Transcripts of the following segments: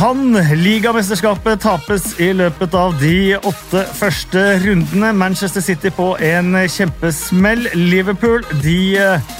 Kan ligamesterskapet tapes i løpet av de åtte første rundene? Manchester City på en kjempesmell. Liverpool de eh,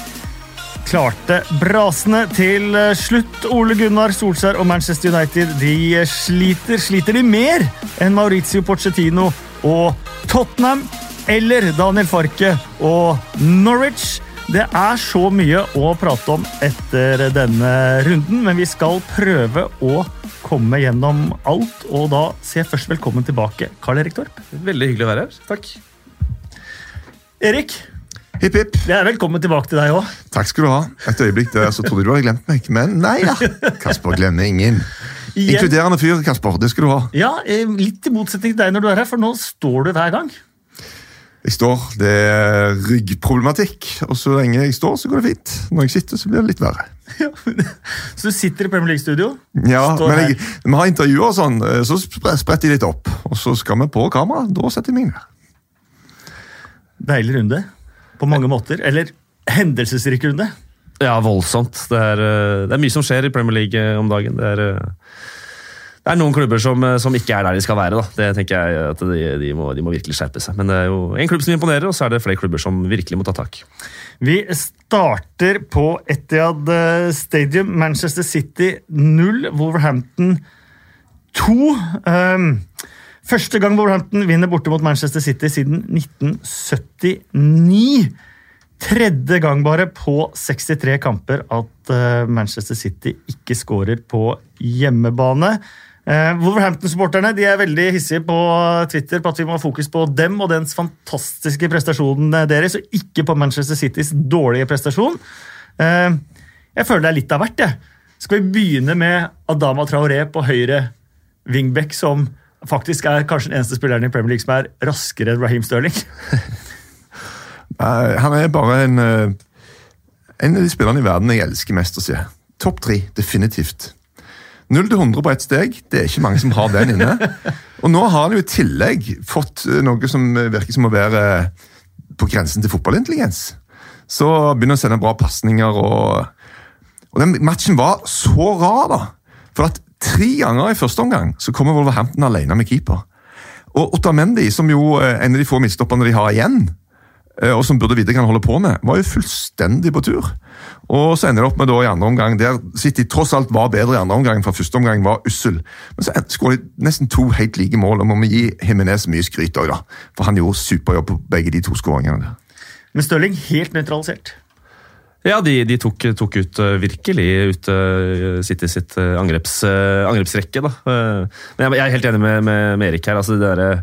klarte brasene til eh, slutt. Ole Gunnar Solskjær og Manchester United de sliter. Sliter de mer enn Maurizio Pochettino og Tottenham eller Daniel Farke og Norwich? Det er så mye å prate om etter denne runden, men vi skal prøve å komme gjennom alt. Og da sier jeg først velkommen tilbake, Karl Erik Torp. Veldig hyggelig å være her. Takk. Erik, Hipp, hipp. det er velkommen tilbake til deg òg. Takk skal du ha. Et øyeblikk der så trodde du hadde glemt meg, men nei da. Kasper glemmer ingen. Inkluderende fyr, Kasper. Det skal du ha. Ja, eh, litt i motsetning til deg når du er her, for nå står du hver gang. Jeg står, Det er ryggproblematikk, og så lenge jeg står, så går det fint. Når jeg sitter, så blir det litt verre. Så du sitter i Premier League-studio. Ja, men jeg, vi har intervjuer, og sånn, eh, så spretter jeg litt opp. Og så skal vi på kamera. Da setter jeg meg ned. Deilig runde på mange måter. Eller hendelsesrik runde. Ja, voldsomt. Det er, eh, det er mye som skjer i Premier League eh, om dagen. Det er, det er noen klubber som, eh, som ikke er der de skal være. Da. Det tenker jeg at de, de, må, de må virkelig skjerpe seg. Men det er jo en klubb som imponerer, og så er det flere klubber som virkelig må ta tak. Vi starter på Etihad eh, Stadium. Manchester City 0, Wolverhampton 2. Um, første gang Wolverhampton vinner borte mot Manchester City siden 1979. Tredje gang bare på 63 kamper at eh, Manchester City ikke skårer på hjemmebane. Eh, Wolverhampton-supporterne de er veldig hissige på Twitter på at vi må ha fokus på dem og dens fantastiske prestasjon eh, deres, og ikke på Manchester Citys dårlige prestasjon. Eh, jeg føler det er litt av hvert. jeg. Skal vi begynne med Adama Traoré på høyre wingback, som faktisk er kanskje den eneste spilleren i Premier League som er raskere enn Raheem Sterling? Han er bare en, en av de spillerne i verden jeg elsker mest å se. Topp tre, definitivt. 0 til 100 på ett steg, det er ikke mange som har den inne. Og nå har han jo i tillegg fått eh, noe som virker som å være på grensen til fotballintelligens. Så begynner han å sende bra pasninger, og, og den matchen var så rar, da. For at tre ganger i første omgang så kommer Wolverhampton alene med keeper. Og Otamendi, som jo eh, en av de få midtstopperne de har igjen, eh, og som burde vite hva han holder på med, var jo fullstendig på tur. Og så ender det opp med da i andre omgang, der City tross alt var bedre i andre omgang, for første omgang var ussel. Men så skåret de nesten to helt like mål, og må vi gi Jimenez mye skryt òg, da. For han gjorde superjobb på begge de to skåringene. der. Men Stirling helt nøytralisert. Ja, de, de tok, tok ut eh, virkelig ut eh, City sitt eh, angreps, eh, angrepsrekke. Da. Eh, Men jeg, jeg er helt enig med, med, med Erik her. Altså, det der, eh,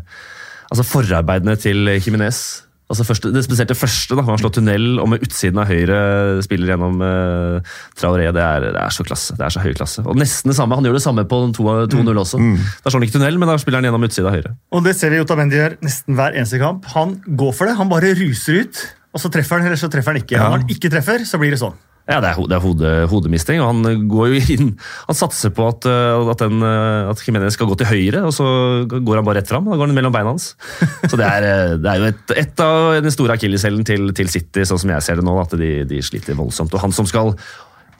altså forarbeidene til Jiminez Altså første, det spesielt det første, da, han slår tunnel og med utsiden av høyre spiller gjennom eh, Traoré. Det er, det er så klasse. Det er så høy klasse. Og nesten det samme. Han gjør det samme på 2-0 også. Da slår han ikke tunnel, men da spiller han gjennom utsiden av høyre. Og det ser vi Otamendi gjør nesten hver eneste kamp. Han går for det. Han bare ruser ut, og så treffer han, eller så treffer han ikke. Ja. Når han ikke treffer, så blir det sånn. Ja, Det er, det er hode, hodemisting, og han går jo inn Han satser på at, uh, at, den, uh, at Jimenez skal gå til høyre, og så går han bare rett fram. Da går han mellom beina hans. Så det er, uh, det er jo et, et av den store akilleshælen til, til City, sånn som jeg ser det nå, at de, de sliter voldsomt. Og han som skal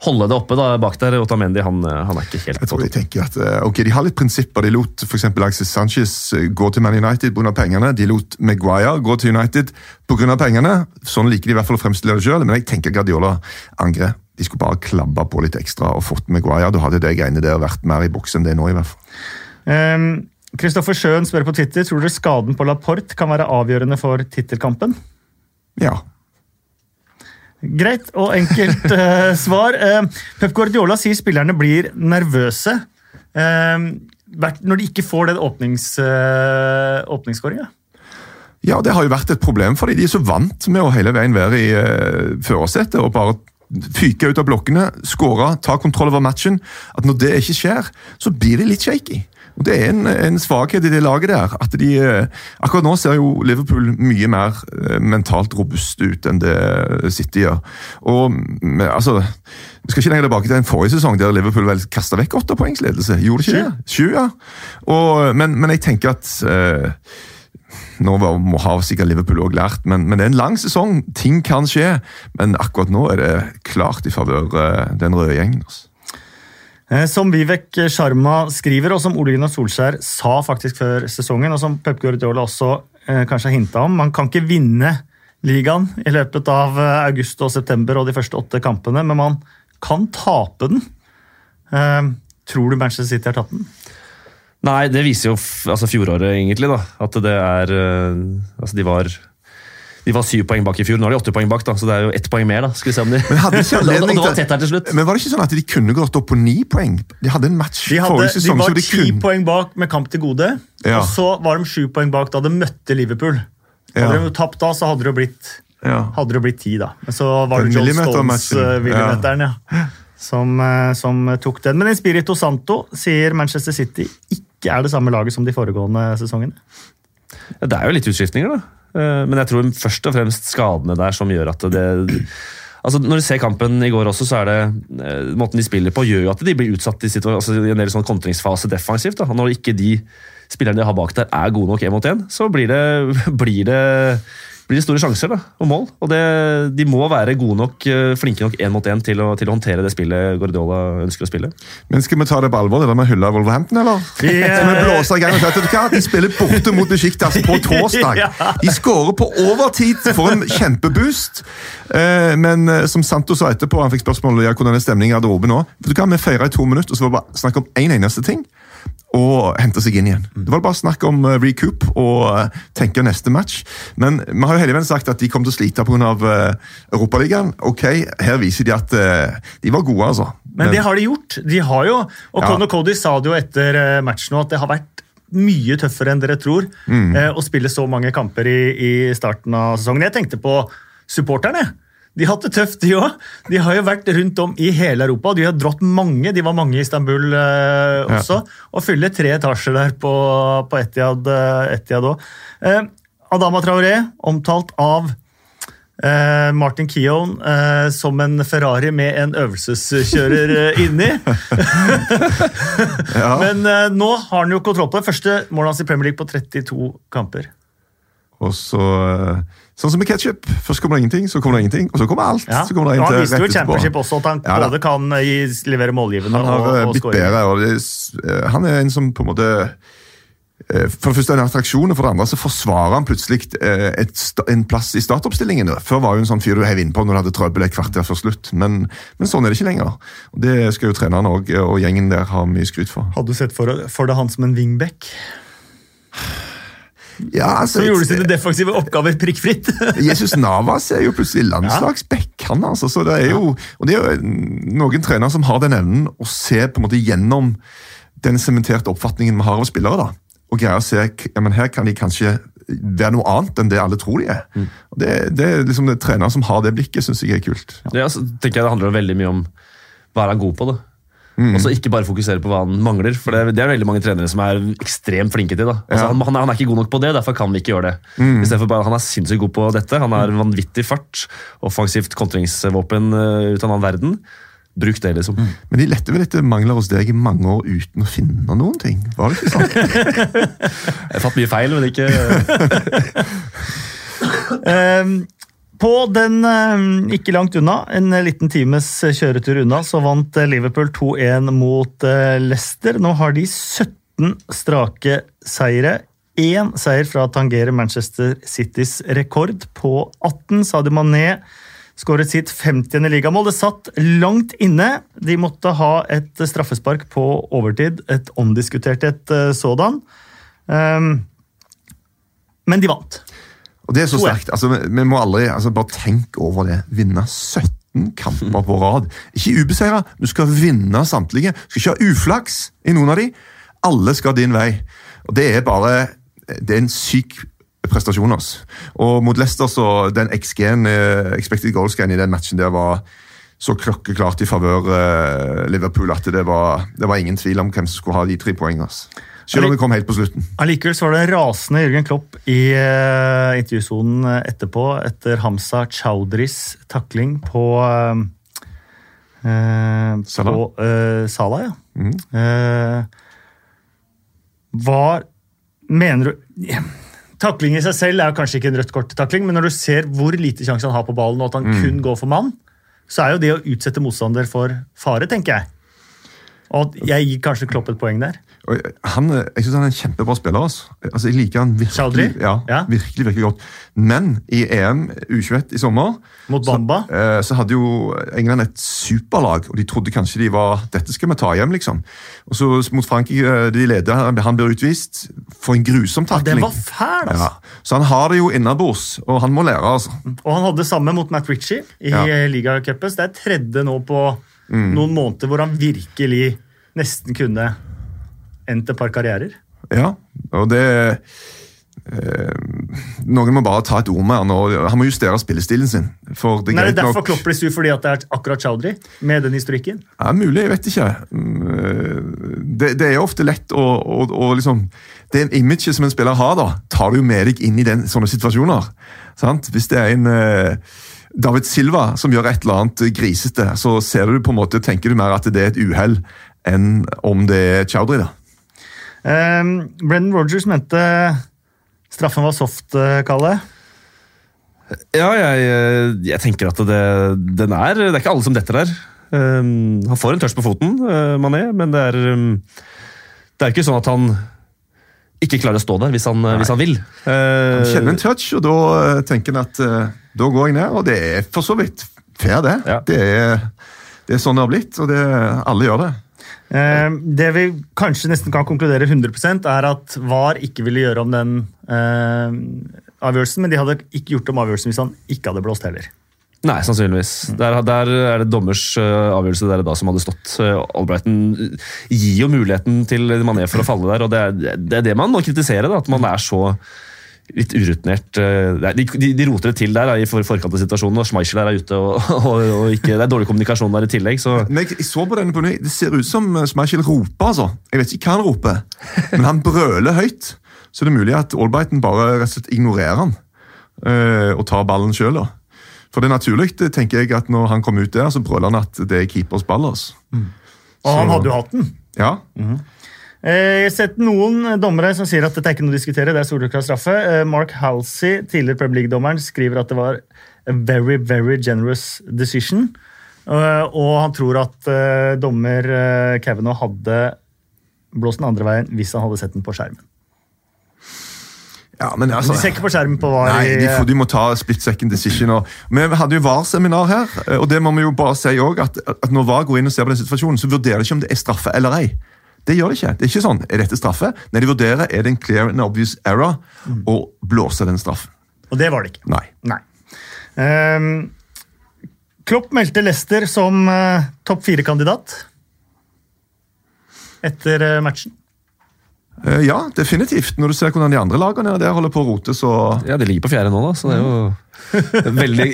holde det oppe da, bak der, Otamendi, han, uh, han er ikke helt Jeg tror på de topp. tenker at eh, ok, de har litt prinsipper. De lot eksempel Alexis Sanchez eh, gå til Man United pga. pengene. De lot Maguire gå til United pga. pengene. Sånn liker de i hvert fall å fremstille det sjøl. Men jeg tenker Guardiola angrer. De skulle bare klabba på litt ekstra og fått Maguire. Da hadde det greiene der vært mer i boks enn det er nå, i hvert fall. Um Kristoffer Sjøen spør på Twitter tror dere skaden på Laporte kan være avgjørende for tittelkampen. Ja. Greit og enkelt uh, svar. Uh, Pep Guardiola sier spillerne blir nervøse uh, når de ikke får den åpnings, åpningsskåringa. Ja, det har jo vært et problem for dem. De er så vant med å hele veien være i uh, førersetet og bare fyke ut av blokkene, skåre, ta kontroll over matchen. At når det ikke skjer, så blir de litt shaky. Og Det er en, en svakhet i det laget der. at de, eh, Akkurat nå ser jo Liverpool mye mer eh, mentalt robust ut enn det City gjør. Og altså, Vi skal ikke lenger tilbake til en forrige sesong der Liverpool vel kasta vekk åtte poengs ledelse. Gjorde de ikke det? Sju, ja. Og, men, men jeg tenker at eh, nå må ha sikkert Liverpool også lært, men, men det er en lang sesong. Ting kan skje. Men akkurat nå er det klart i favør eh, den røde gjengen. Altså. Eh, Som Vivek Sharma skriver, og som Ole Gunnar Solskjær sa faktisk før sesongen, og som Pep Guardiola også eh, kanskje har hinta om, man kan ikke vinne ligaen i løpet av eh, august og september og de første åtte kampene, men man kan tape den. Eh, tror du Manchester City har tatt den? Nei, det viser jo altså fjoråret, egentlig. da, At det er eh, Altså, de var de var syv poeng bak i fjor, nå er de åtte poeng bak, da, så det er jo ett poeng mer. da, skal vi se om de... Men hadde ikke anledning det var til- tett her til slutt. Men var det ikke sånn at de kunne gått opp på ni poeng? De hadde en match De, hadde, forrige de sesong. var ti kunne... poeng bak med kamp til gode, Ja. og så var de sju poeng bak da de møtte Liverpool. Hadde Ja. de tapt da, så hadde det blitt Ja. hadde det blitt ti, da. Men så var det John Stones, millimetermatchen, uh, ja. Som, eh, som tok den. Men Espirito Santo sier Manchester City ikke er det samme laget som de foregående sesongene. Ja, Det er jo litt utskiftninger, da. Eh, Men jeg tror først og fremst skadene der som gjør at det Altså, Når du ser kampen i går også, så er det eh, måten de spiller på, gjør jo at de blir utsatt i, altså, i en del sånn kontringsfase defensivt. da. Når ikke de spillerne de har bak der er gode nok én mot én, så blir det, blir det blir det store sjanser da, og mål. Og det, De må være gode nok, eh, flinke nok én mot én til, til å håndtere det spillet Guardiola ønsker å spille. Men skal vi ta det på alvor, det der med å hylle Wolverhampton, eller? Yeah. Så vi blåser i gang og sier at hva? De spiller borte mot Besiktas på torsdag. De skårer på overtid for en kjempeboost. Eh, Men eh, som Santo sa etterpå, han fikk spørsmål om hvordan er stemningen i garderoben nå. Vet du hva, Vi feira i to minutter, og så var det bare snakk om én eneste ting. Og hente seg inn igjen. Det var bare snakk om eh, recoup og eh, tenke neste match. Men vi har jo heldigvis sagt at de kom til å slite pga. Uh, Europaligaen. Ok, her viser de at eh, de var gode, altså. Men det har de gjort. De har jo, og Ja. Conor Cody sa det jo etter eh, matchen at det har vært mye tøffere enn dere tror Mm. eh, å spille så mange kamper i, i starten av sesongen. Jeg tenkte på supporterne. De har hatt det tøft, de òg. De har jo vært rundt om i hele Europa. De har dratt mange, de var mange i Istanbul eh, også. Og fyller tre etasjer der på, på Etiad eh, òg. Eh, Adama Traoré, omtalt av eh, Martin Keown eh, som en Ferrari med en øvelseskjører eh, inni. Ja. Men eh, nå har han jo kontroll på det. Første målet hans i Premier League på 32 kamper. Og så, eh, Sånn som med ketsjup. Først kommer det ingenting, så kommer det ingenting, og så kommer alt. Ja. så kommer det en han viste jo i. Championship også at han Ja, både kan eh, levere målgivende Han har og, eh, og blitt bedre. og det, er s- eh, Han er en som på en måte For det første en attraksjon, og for det andre så forsvarer han plutselig et, en plass i startoppstillingen. Før var jo en sånn fyr du heiv innpå når du hadde trøbbel et kvarter før slutt. Men, men sånn er det ikke lenger. Det skal jo treneren og, og gjengen der ha mye skryt for. Hadde du sett for, for deg han som en wingback? Ja, altså, Som gjorde sine defensive oppgaver prikkfritt. Jesus Navas er jo plutselig landslagsback, han altså. Så det er jo, og det er jo noen trenere som har den evnen å se på en måte gjennom den sementerte oppfatningen vi har av spillere. da. Og greier å se ja, men her kan de kanskje være noe annet enn det alle tror de er. Og det, det er liksom det Trenere som har det blikket, syns jeg er kult. Det, altså, tenker jeg det handler veldig mye om hva er han god på. da. Mm. Og så Ikke bare fokusere på hva han mangler, for det, det er veldig mange trenere som er ekstremt flinke til. da. Altså, Ja. han, han, er, ikke god nok på det, derfor kan vi ikke gjøre det. Mm. Istedenfor bare Han er sinnssykt god på dette. Han har vanvittig fart, offensivt kontringsvåpen uh, ut av en annen verden. Bruk det, liksom. Men de lette vel etter mangler hos deg i mange år uten å finne noen ting? Var det ikke sånn? Jeg har fatt mye feil, men ikke Ehm, på den ehm, ikke langt unna, en liten times kjøretur unna, så vant eh, Liverpool 2-1 mot eh, Leicester. Nå har de 17 strake seire. Én seier fra å tangere Manchester Citys rekord på 18. Sadio Mané skåret sitt 50. ligamål. Det satt langt inne. De måtte ha et straffespark på overtid, et omdiskutert et eh, sådan. Ehm, men de vant. Og det er så sterkt. Altså, vi, må aldri altså, Bare tenk over det. Vinne 17 kamper på rad. Ikke ubeseira, du skal vinne samtlige. Du skal ikke ha uflaks i noen av de. Alle skal din vei. Og Det er bare Det er en syk prestasjon. Altså. Og mot Leicester så den XG-en, eh, expected goal-scan i den matchen der var så klokkeklart i favør eh, Liverpool at det var, det var ingen tvil om hvem som skulle ha de tre poengene. Altså. Selv om det kom helt på slutten. Allikevel så var det rasende Jørgen Klopp i uh, intervjusonen eh, etterpå, etter Hamza Chaudhrys takling på uh, eh, Salah. På eh, Salah, ja. Mm. Eh, hva mener du Takling i seg selv er jo kanskje ikke en rødt kort-takling, men når du ser hvor lite sjanse han har på ballen, og at han kun går for mann, så er jo det å utsette motstander for fare, tenker jeg. Og jeg gir kanskje Klopp et poeng der. Han, eh, jeg synes han er en kjempebra spiller. Altså. Altså, jeg liker han virkelig, ja, Ja. virkelig, virkelig godt. Men i EM U21 i sommer Mot Bamba. Så, eh, så hadde jo England et superlag, og de trodde kanskje de var Dette skal vi ta hjem, liksom. Og så mot Frankrike, eh, de leder, han blir utvist. For en grusom Den Det var fæl, altså. Ja. Så han har det jo innabords, og han må lære, altså. Og han hadde det samme mot Matt Ritchie i Ja. ja. ligacupen. Så det er tredje nå på noen måneder hvor han virkelig nesten kunne endt et par karrierer. Ja, og det eh, Noen må bare ta et ord med han, og han må justere spillestilen sin. For det er er det greit derfor nok Klopp blir sur fordi at det er akkurat Chaudhry med den historikken? Ja, Mulig, jeg vet ikke. Mm, Det, det er ofte lett å, å, å liksom Det imaget som en spiller har, da, tar du jo med deg inn i den, sånne situasjoner. Sant? Hvis det er en eh, David Silva som gjør et eller annet grisete, så ser du på en måte, tenker du mer at det er et uhell enn om det er Chaudhry. da. Um, Brendan Rogers mente straffen var soft, eh, Kalle. Ja, jeg, eh, jeg tenker at det, den er Det er ikke alle som detter der. Um, han får en touch på foten, uh, Mané, men det er um, Det er ikke sånn at han ikke klarer å stå der hvis han, hvis han vil. Han Uh, kjenner en touch, og da uh, tenker han at da går jeg ned. Og det er for så vidt fair, det. Ja. Det, er, det er sånn det har blitt, og det, alle gjør det. Eh, det vi kanskje nesten kan konkludere 100 er at VAR ikke ville gjøre om den eh, avgjørelsen, men de hadde ikke gjort om avgjørelsen hvis han ikke hadde blåst heller. Nei, sannsynligvis. Der, der er det dommers uh, avgjørelse der da som hadde stått. Uh, Albrighton gir jo muligheten til Mané for å falle der, og det er det, er det man må kritisere. Da, at man er så litt urutinert. er- de, de, de roter det til der da, i for, forkant av situasjonen, og Schmeichel er ute. Og, og, og ikke, det er dårlig kommunikasjon der i tillegg. så... Men jeg, jeg så på denne på ny, Det ser ut som eh, Schmeichel roper, altså. Jeg vet ikke hva han roper, men han brøler høyt. Så det er mulig at Albrighton bare rett og slett ignorerer han eh, og tar ballen sjøl. For det er naturlig, tenker jeg, at når han kommer ut der, så brøler han at det er keepers ball. altså. Og han hadde jo hatt den. Ja, Eh, Jeg har sett noen dommere som sier at dette er ikke noe å diskutere. det er soleklar straffe. Eh, Mark Halsey, tidligere Premier League-dommeren, skriver at det var a very, very generous decision. Eh, Og han tror at eh, dommer eh, Kavanagh hadde blåst den andre veien hvis han hadde sett den på skjermen. ja men altså... De ser ikke på skjermen på hva Nei, de, får, de må ta split second decision. Og, vi hadde jo VAR-seminar her, og det må vi jo bare si også, at, at når VAR går inn og ser på den situasjonen, så vurderer de ikke om det er straffe eller ei. Det gjør de ikke. Det er ikke sånn, Er dette straffe? Nei, De vurderer er det en clear and obvious error å blåse den straffen. Og det var det ikke. Nei. Nei. Um, Klopp meldte Leicester som uh, topp fire-kandidat etter uh, matchen. Eh, Ja, definitivt. Når du ser hvordan de andre lagene der holder på å rote, så Ja, De ligger på fjerde nå, da, så det er jo veldig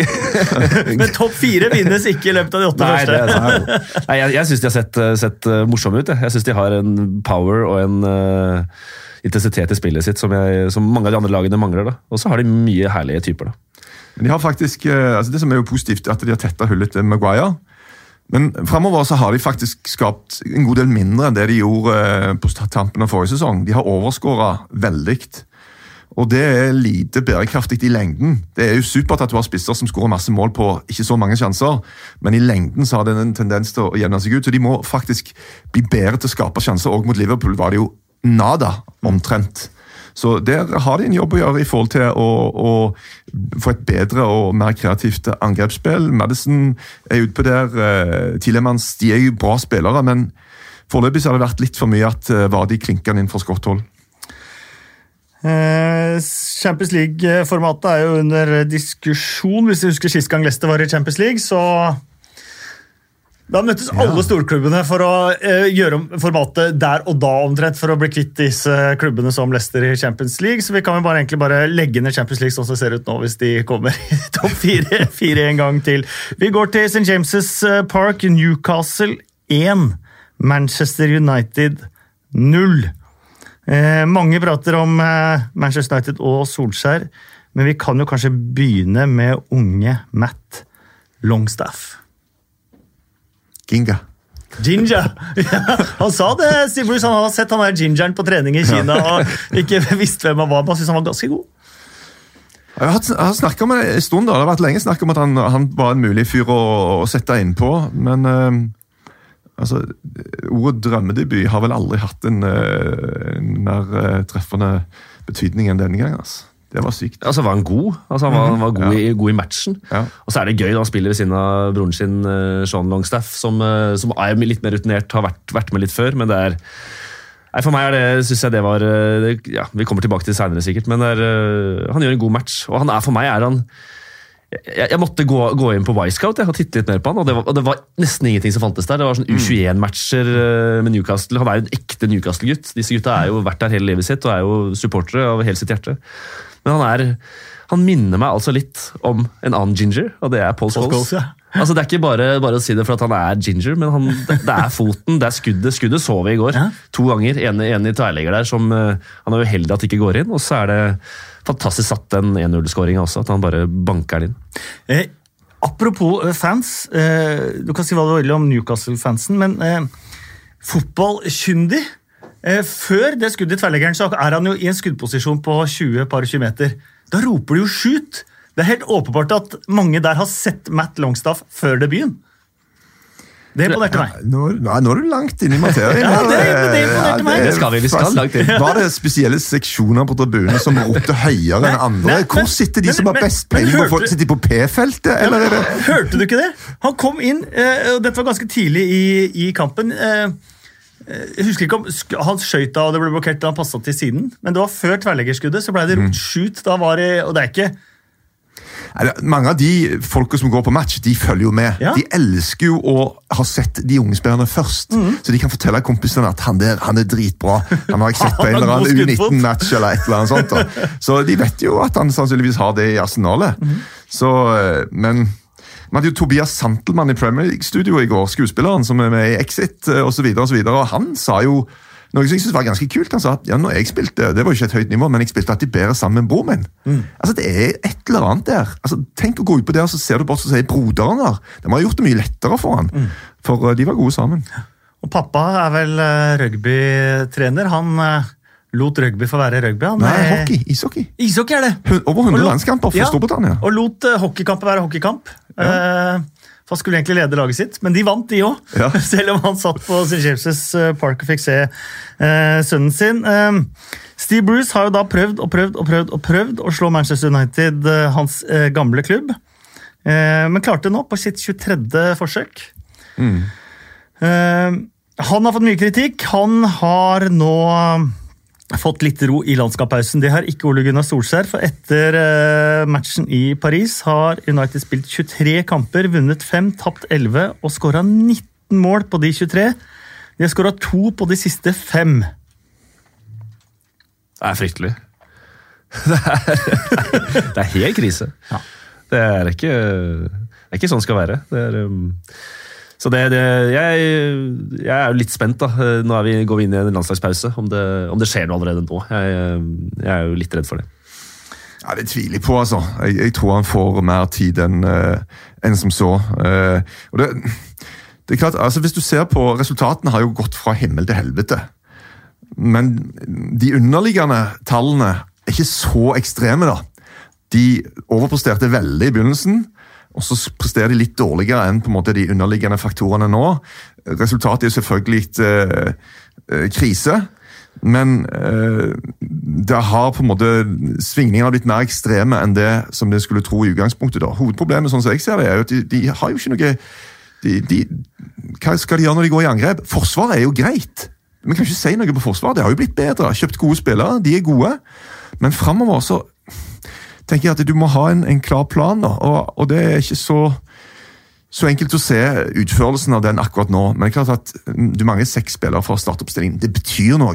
Men topp fire vinnes ikke i løpet av de åtte Nei, er første. Nei, jeg jeg syns de har sett, sett uh, morsomme ut. Jeg, jeg syns de har en power og en uh, intensitet i spillet sitt som, jeg, som mange av de andre lagene mangler. da. Og så har de mye herlige typer. da. Men de har faktisk, eh, altså Det som er jo positivt, er at de har tetta hullet til Maguire. Men framover så har de faktisk skapt en god del mindre enn det de gjorde eh, på tampen av forrige sesong. De har overskåra veldig. Og det er lite bærekraftig i lengden. Det er jo supert at du har spisser som skårer masse mål på ikke så mange sjanser, men i lengden så har det en tendens til å jevne seg ut. Så de må faktisk bli bedre til å skape sjanser. Og mot Liverpool var det jo nada, omtrent. Så der har de en jobb å gjøre i forhold til å, å få et bedre og mer kreativt angrepsspill. Madison er ute på der. Tilemans de er jo bra spillere, men foreløpig har det vært litt for mye at uh, Vardi klinker inn fra skotthold. hold. Champions League-formatet er jo under diskusjon. Hvis du husker sist gang Leicester var i Champions League, så da møttes alle storklubbene for å eh, gjøre om formatet der og da omtrent for å bli kvitt disse klubbene som Leicester i Champions League. Så vi kan jo bare, egentlig bare legge ned Champions League sånn som det ser ut nå, hvis de kommer i topp fire, fire en gang til. Vi går til St. James' Park, Newcastle 1, Manchester United 0. Eh, mange prater om eh, Manchester United og Solskjær, men vi kan jo kanskje begynne med unge Matt Longstaff. Ginga. Ginger! Ja, han sa det, Steve Bruce. Han har sett han der gingeren på trening i Kina og ikke visste hvem han var, men syntes han var ganske god. Jeg har, har snakket med det en stund, da. det har vært lenge snakk om at han, han var en mulig fyr å, å sette innpå. Men uh, altså, Ordet drømmedebut har vel aldri hatt en, uh, en mer uh, treffende betydning enn denne gangen. Altså. Det var sykt. Altså, var han god? Altså, han var, han var god, i, god i matchen. Ja. Og så er det gøy da han spiller ved siden av broren sin, eh, Sean Longstaff, som, eh, som er litt mer rutinert, har vært, vært med litt før, men det er Nei, For meg er det, synes jeg det var eh, det, ja, Vi kommer tilbake til det senere, sikkert, men er, han gjør en god match. Og han er, for meg er han jeg, jeg måtte gå, gå inn på Wisecout og titte litt mer på han, og det, var, og det var nesten ingenting som fantes der. Det var sånn U21-matcher eh, med Newcastle. Han er jo en ekte Newcastle-gutt. Disse gutta er jo vært der hele livet sitt og er jo supportere av hele sitt hjerte. Men han er han minner meg altså litt om en annen ginger, og det er Paul Scholes. Ja. Altså, det er ikke bare, bare å si det for at han er ginger, men han, det, det er foten, det er skuddet. Skuddet så vi i går. Ja. To ganger. En, en i tverrlegger der som eh, han er uheldig at ikke går inn. Og så er det fantastisk satt den 1-0-skåringa også, at han bare banker den inn. Eh, apropos eh, fans, eh, du kan si hva du vil om Newcastle-fansen, men eh, fotballkyndig Før det skuddet i tverrleggeren så er han jo i en skuddposisjon på 20 par 20 meter. Da roper de jo 'shoot'! Det er helt åpenbart at mange der har sett Matt Longstaff før debuten. Det imponerte meg. Nå, nå er du langt inne i materien. Ja, det- det imponerte meg. Det skal vi, vi skal langt inn. Var det spesielle seksjoner på tribunen som ropte høyere enn andre? nei, Hvor men- sitter de men- som har best men peiling på folk? Sitter de på P-feltet, eller er det Hørte du ikke det? Han kom inn, eh, og dette var ganske tidlig i, i kampen. eh, eh, Jeg husker ikke om Han skøyt da, og det ble blokkert da han passa til siden. Men det var før tverrleggerskuddet, så ble det Mm. ropt shoot. Da var det, og det er ikke Mange av de folka som går på match, de følger jo med. Ja. De elsker jo å ha sett de unge spillerne først. mm. Så de kan fortelle kompisene at han der, han er dritbra. Han har jeg sett på en eller annen. U19-match eller et eller annet sånt. Da. Så de vet jo at han sannsynligvis har det i arsenalet. Mm. Så, eh, men vi hadde jo Tobias Santelmann i Premier League-studio i går, skuespilleren som er med i Exit eh, osv. Og, så videre, og han sa jo noe som jeg synes var ganske kult. Han sa at ja, når jeg spilte, det var jo ikke et høyt nivå, men jeg spilte alltid bedre sammen med broren min. Altså, Det er et eller annet der. Altså, Tenk å gå ut på det, og så ser du bort og sier broderen der. De har gjort det mye lettere for han. For eh, de var gode sammen. Og pappa er vel eh, rugbytrener. Han eh, lot rugby få være rugby. Han Nei, er- hockey. Ishockey. Ishockey er det! Over 100 landskamper for Ja, Storbritannia. Og lot hockeykamp være hockeykamp. Eh, for han skulle egentlig lede laget sitt, men de vant, de òg. Ja. Selv om han satt på St. James' eh, Park og fikk se eh, sønnen sin. Eh, Steve Bruce har jo da prøvd og prøvd og prøvd og prøvd å slå Manchester United, eh, hans eh, gamle klubb. Eh, men klarte nå på sitt 23. forsøk. Mm. han har fått mye kritikk. Han har nå fått litt ro i landskapspausen. Det har ikke Ole Gunnar Solskjær, for etter eh, matchen i Paris har United spilt 23 kamper, vunnet 5, tapt 11 og skåra 19 mål på de 23. De har skåra to på de siste fem. Det er fryktelig. Det er, det er helt krise. Ja. Det er ikke, det er ikke sånn det skal være. Det er, um, så det, det jeg, jeg er jo litt spent. da. Nå er vi, går vi inn i en landslagspause. Om det, om det skjer noe allerede nå. Jeg, jeg er jo litt redd for det. Ja, Det tviler jeg på, altså. Jeg, jeg tror han får mer tid enn en enn som så. Eh, og det, det er klart, altså Hvis du ser på Resultatene har jo gått fra himmel til helvete. Men de underliggende tallene er ikke så ekstreme, da. De overpresterte veldig i begynnelsen, og så presterer de litt dårligere enn på en måte de underliggende faktorene nå. Resultatet er selvfølgelig eh, eh, krise. Men eh, det har på en måte svingningene har blitt mer ekstreme enn det som de skulle tro i utgangspunktet. da. Hovedproblemet sånn som jeg ser det, er jo at de, de har jo ikke noe de, de, Hva skal de gjøre når de går i angrep? Forsvaret er jo greit. Vi kan ikke si noe på forsvaret. Det har jo blitt bedre. Kjøpt gode spillere, de er gode. Men framover så tenker jeg at du må ha en, en klar plan, da. Og, og det er ikke så så enkelt å se utførelsen av den akkurat nå. Men det er klart at du mangler seks spillere for startoppstillingen. Det betyr noe.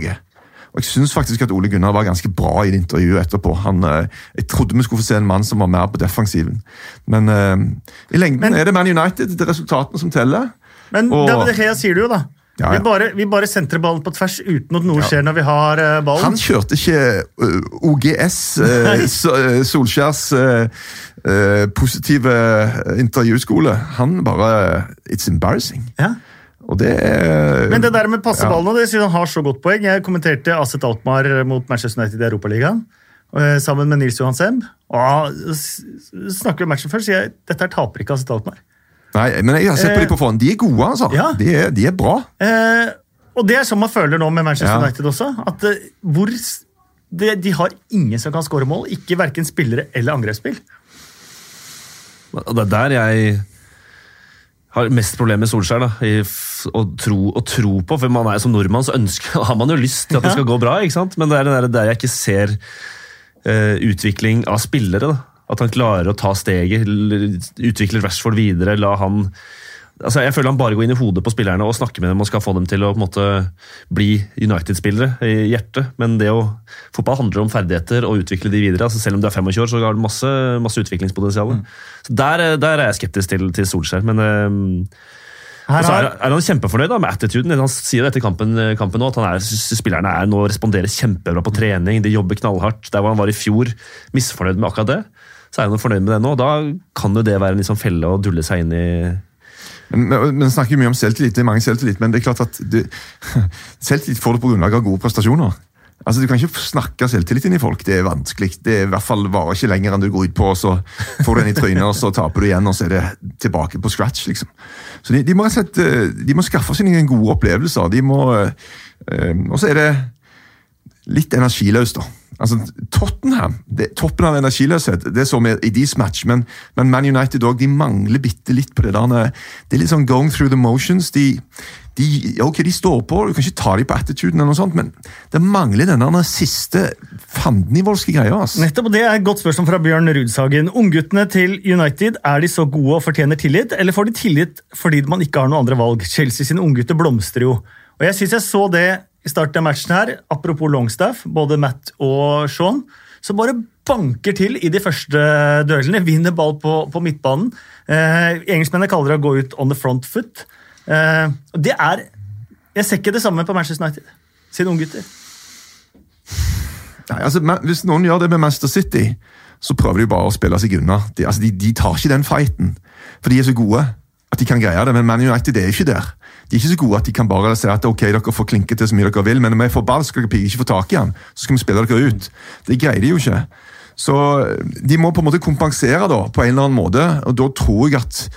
Og Jeg syns faktisk at Ole Gunnar var ganske bra i det intervjuet etterpå. Han, eh, jeg trodde vi skulle få se en mann som var mer på defensiven. Men uh, i lengden Men- er det Man United, det er resultatene som teller. Men Og- det, det her sier du jo, da. Ja, ja. Vi, bare, vi bare sentrer ballen på tvers uten at noe Ja. skjer når vi har uh, ballen. Han kjørte ikke uh, OGS, uh, Solskjærs eh, eh, positive intervjuskole. Han bare It's embarrassing. Ja. Og det Men det der med passe ballen, det synes han har så godt poeng. Jeg kommenterte Asset Altmar mot Manchester United i Europaligaen sammen med Nils Johan Semb. Og snakker om matchen først, sier jeg dette er taper ikke Asset Alkmaar. Nei, men jeg har sett på de på forhånd. De er gode, altså. ja. De, er, de er bra. Eh, og det er sånn man føler nå med Manchester Ja. United også. At uh, hvor de, de har ingen som kan skåre mål. Ikke verken spillere eller angrepsspill. Det er der jeg har mest problemer med Solskjær. da, i å tro, å tro på, for man er Som nordmann så ønsker, har man jo lyst til at det skal gå bra, ikke sant? men det er det der, der jeg ikke ser uh, utvikling av spillere. da. At han klarer å ta steget, utvikler utvikle Rashford videre, la han altså Jeg føler han bare går inn i hodet på spillerne og snakker med dem og skal få dem til å på en måte bli United-spillere i hjertet. Men det å, fotball handler om ferdigheter og utvikle de videre. altså Selv om du er 25 år, så har du masse, masse utviklingspotensial. Mm. der, eh, der er jeg skeptisk til, til Solskjær. Men Um, Her har... er, er han kjempefornøyd da, med attituden. Han sier etter kampen, kampen nå at han er, spillerne er nå responderer kjempebra på trening, de jobber knallhardt. Der hvor han var i fjor misfornøyd med akkurat det, så er han fornøyd med det nå. Da kan jo det være en liksom felle å dulle seg inn i Men, men, snakker mye om selvtillit. Det er mange selvtillit, men det er klart at du, selvtillit får du på grunnlag av gode prestasjoner. Altså, Du kan ikke snakke selvtillit inn i folk. Det er vanskelig. Det er i hvert fall varer ikke lenger enn du går ut på, og så får du den i trynet, og så taper du igjen, og så er det tilbake på scratch. liksom. Så de, de må slett eh, de må skaffe noen gode opplevelser. De må, eh, Og så er det litt energiløst, da. Altså, Tottenham, det, toppen av energiløshet, det så vi i deres match, men, men Man United også, de mangler bitte litt på det der. Det er litt sånn going through the motions. De, de, ok, de står på, du kan ikke ta dem på attituden, eller noe sånt, men det mangler den der siste fandenivoldske greia. ass. nettopp, og Det er et godt spørsmål fra Bjørn Rudsagen. Ungguttene til United, er de så gode og fortjener tillit, eller får de tillit fordi man ikke har noen andre valg? Chelsea sine unggutter blomstrer jo. Og Jeg syns jeg så det i starten av matchen her, apropos Longstaff, både Matt og Sean, som bare banker til i de første duellene. Vinner ball på, på midtbanen. Eh, engelskmennene kaller det å gå ut on the front foot. Eh, det er Jeg ser ikke det samme på Manchester United sine unggutter. Altså, Hvis noen gjør det med Manchester City, så prøver de bare å spille seg unna. De, altså, de, de tar ikke den fighten, for de er så gode de kan greie det. Men Man United er ikke der. De er ikke så gode at de kan bare si at ok, dere får klinke til så mye dere vil, men om vi får ball, skal dere ikke få tak i han, Så skal vi spille dere ut. Det greier de jo ikke. Så de må på en måte kompensere da, på en eller annen måte, og da tror jeg at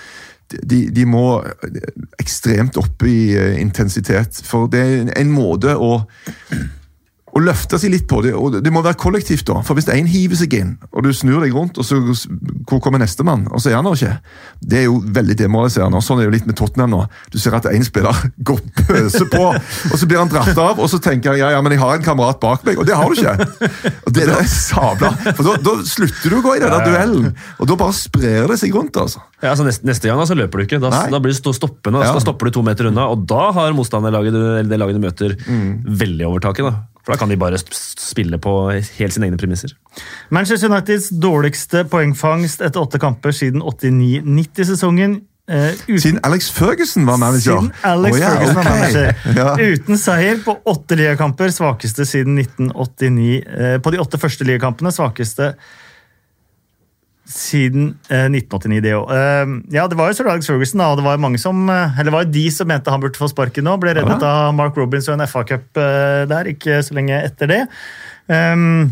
de, de må ekstremt opp i eh, intensitet. For det er en måte å å løfte seg litt på det, og det må være kollektivt. da, for Hvis én hiver seg inn, og du snur deg rundt, og så hvor kommer nestemann, og så er han der ikke. Det er jo veldig demoraliserende. og Sånn er det jo litt med Tottenham nå. Du ser at én spiller går pøse på, og så blir han dratt av, og så tenker han ja, ja, men jeg har en kamerat bak meg, og det har du ikke. Og det det er sabla, for da, da slutter du å gå i den der duellen, og da bare sprer det seg rundt. altså. Ja, altså neste, neste gang så løper du ikke. Da, da blir du stoppende. Ja. Da stopper du to meter unna, og da har motstanderlaget eller det laget du møter, veldig overtaket. da. For da kan de bare spille på helt sine egne premisser. Manchester Uniteds dårligste poengfangst etter åtte kamper siden 89-90-sesongen. Uh, uten, Siden Alex Ferguson var manager. siden Alex oh, ja, Ferguson var manager. Ja. Uten seier på åtte ligakamper, svakeste siden 1989. Uh, på de åtte første ligakampene, svakeste siden eh, 1989, det òg. Eh, ja, det var jo sir Alex Ferguson, da, og det var jo mange som, eh, eller det var jo de som mente han burde få sparken nå. Ble reddet av Mark Robins og en FA-cup eh, der, ikke så lenge etter det. Um,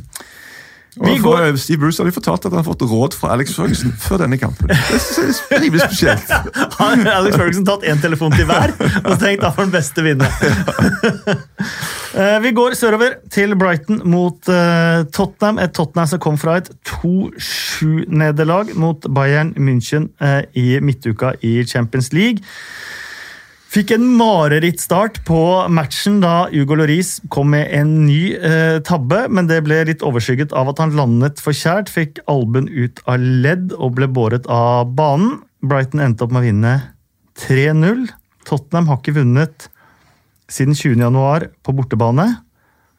Og går eh, Steve Bruce hadde fortalt at han har fått råd fra Alex Ferguson før denne kampen. Det synes jeg er rimelig spesielt. har Alex Ferguson tatt én telefon til hver og tenkt da får den beste vinne. Eh, Vi går sørover til Brighton mot eh, Tottenham. Et Tottenham som kom fra et 2-7-nederlag mot Bayern München i midtuka i Champions League. Fikk en marerittstart på matchen da Hugo Lloris kom med en ny eh, tabbe, men det ble litt overskygget av at han landet forkjært, fikk albuen ut av ledd og ble båret av banen. Brighton endte opp med å vinne 3-0. Tottenham har ikke vunnet siden 20. januar på bortebane,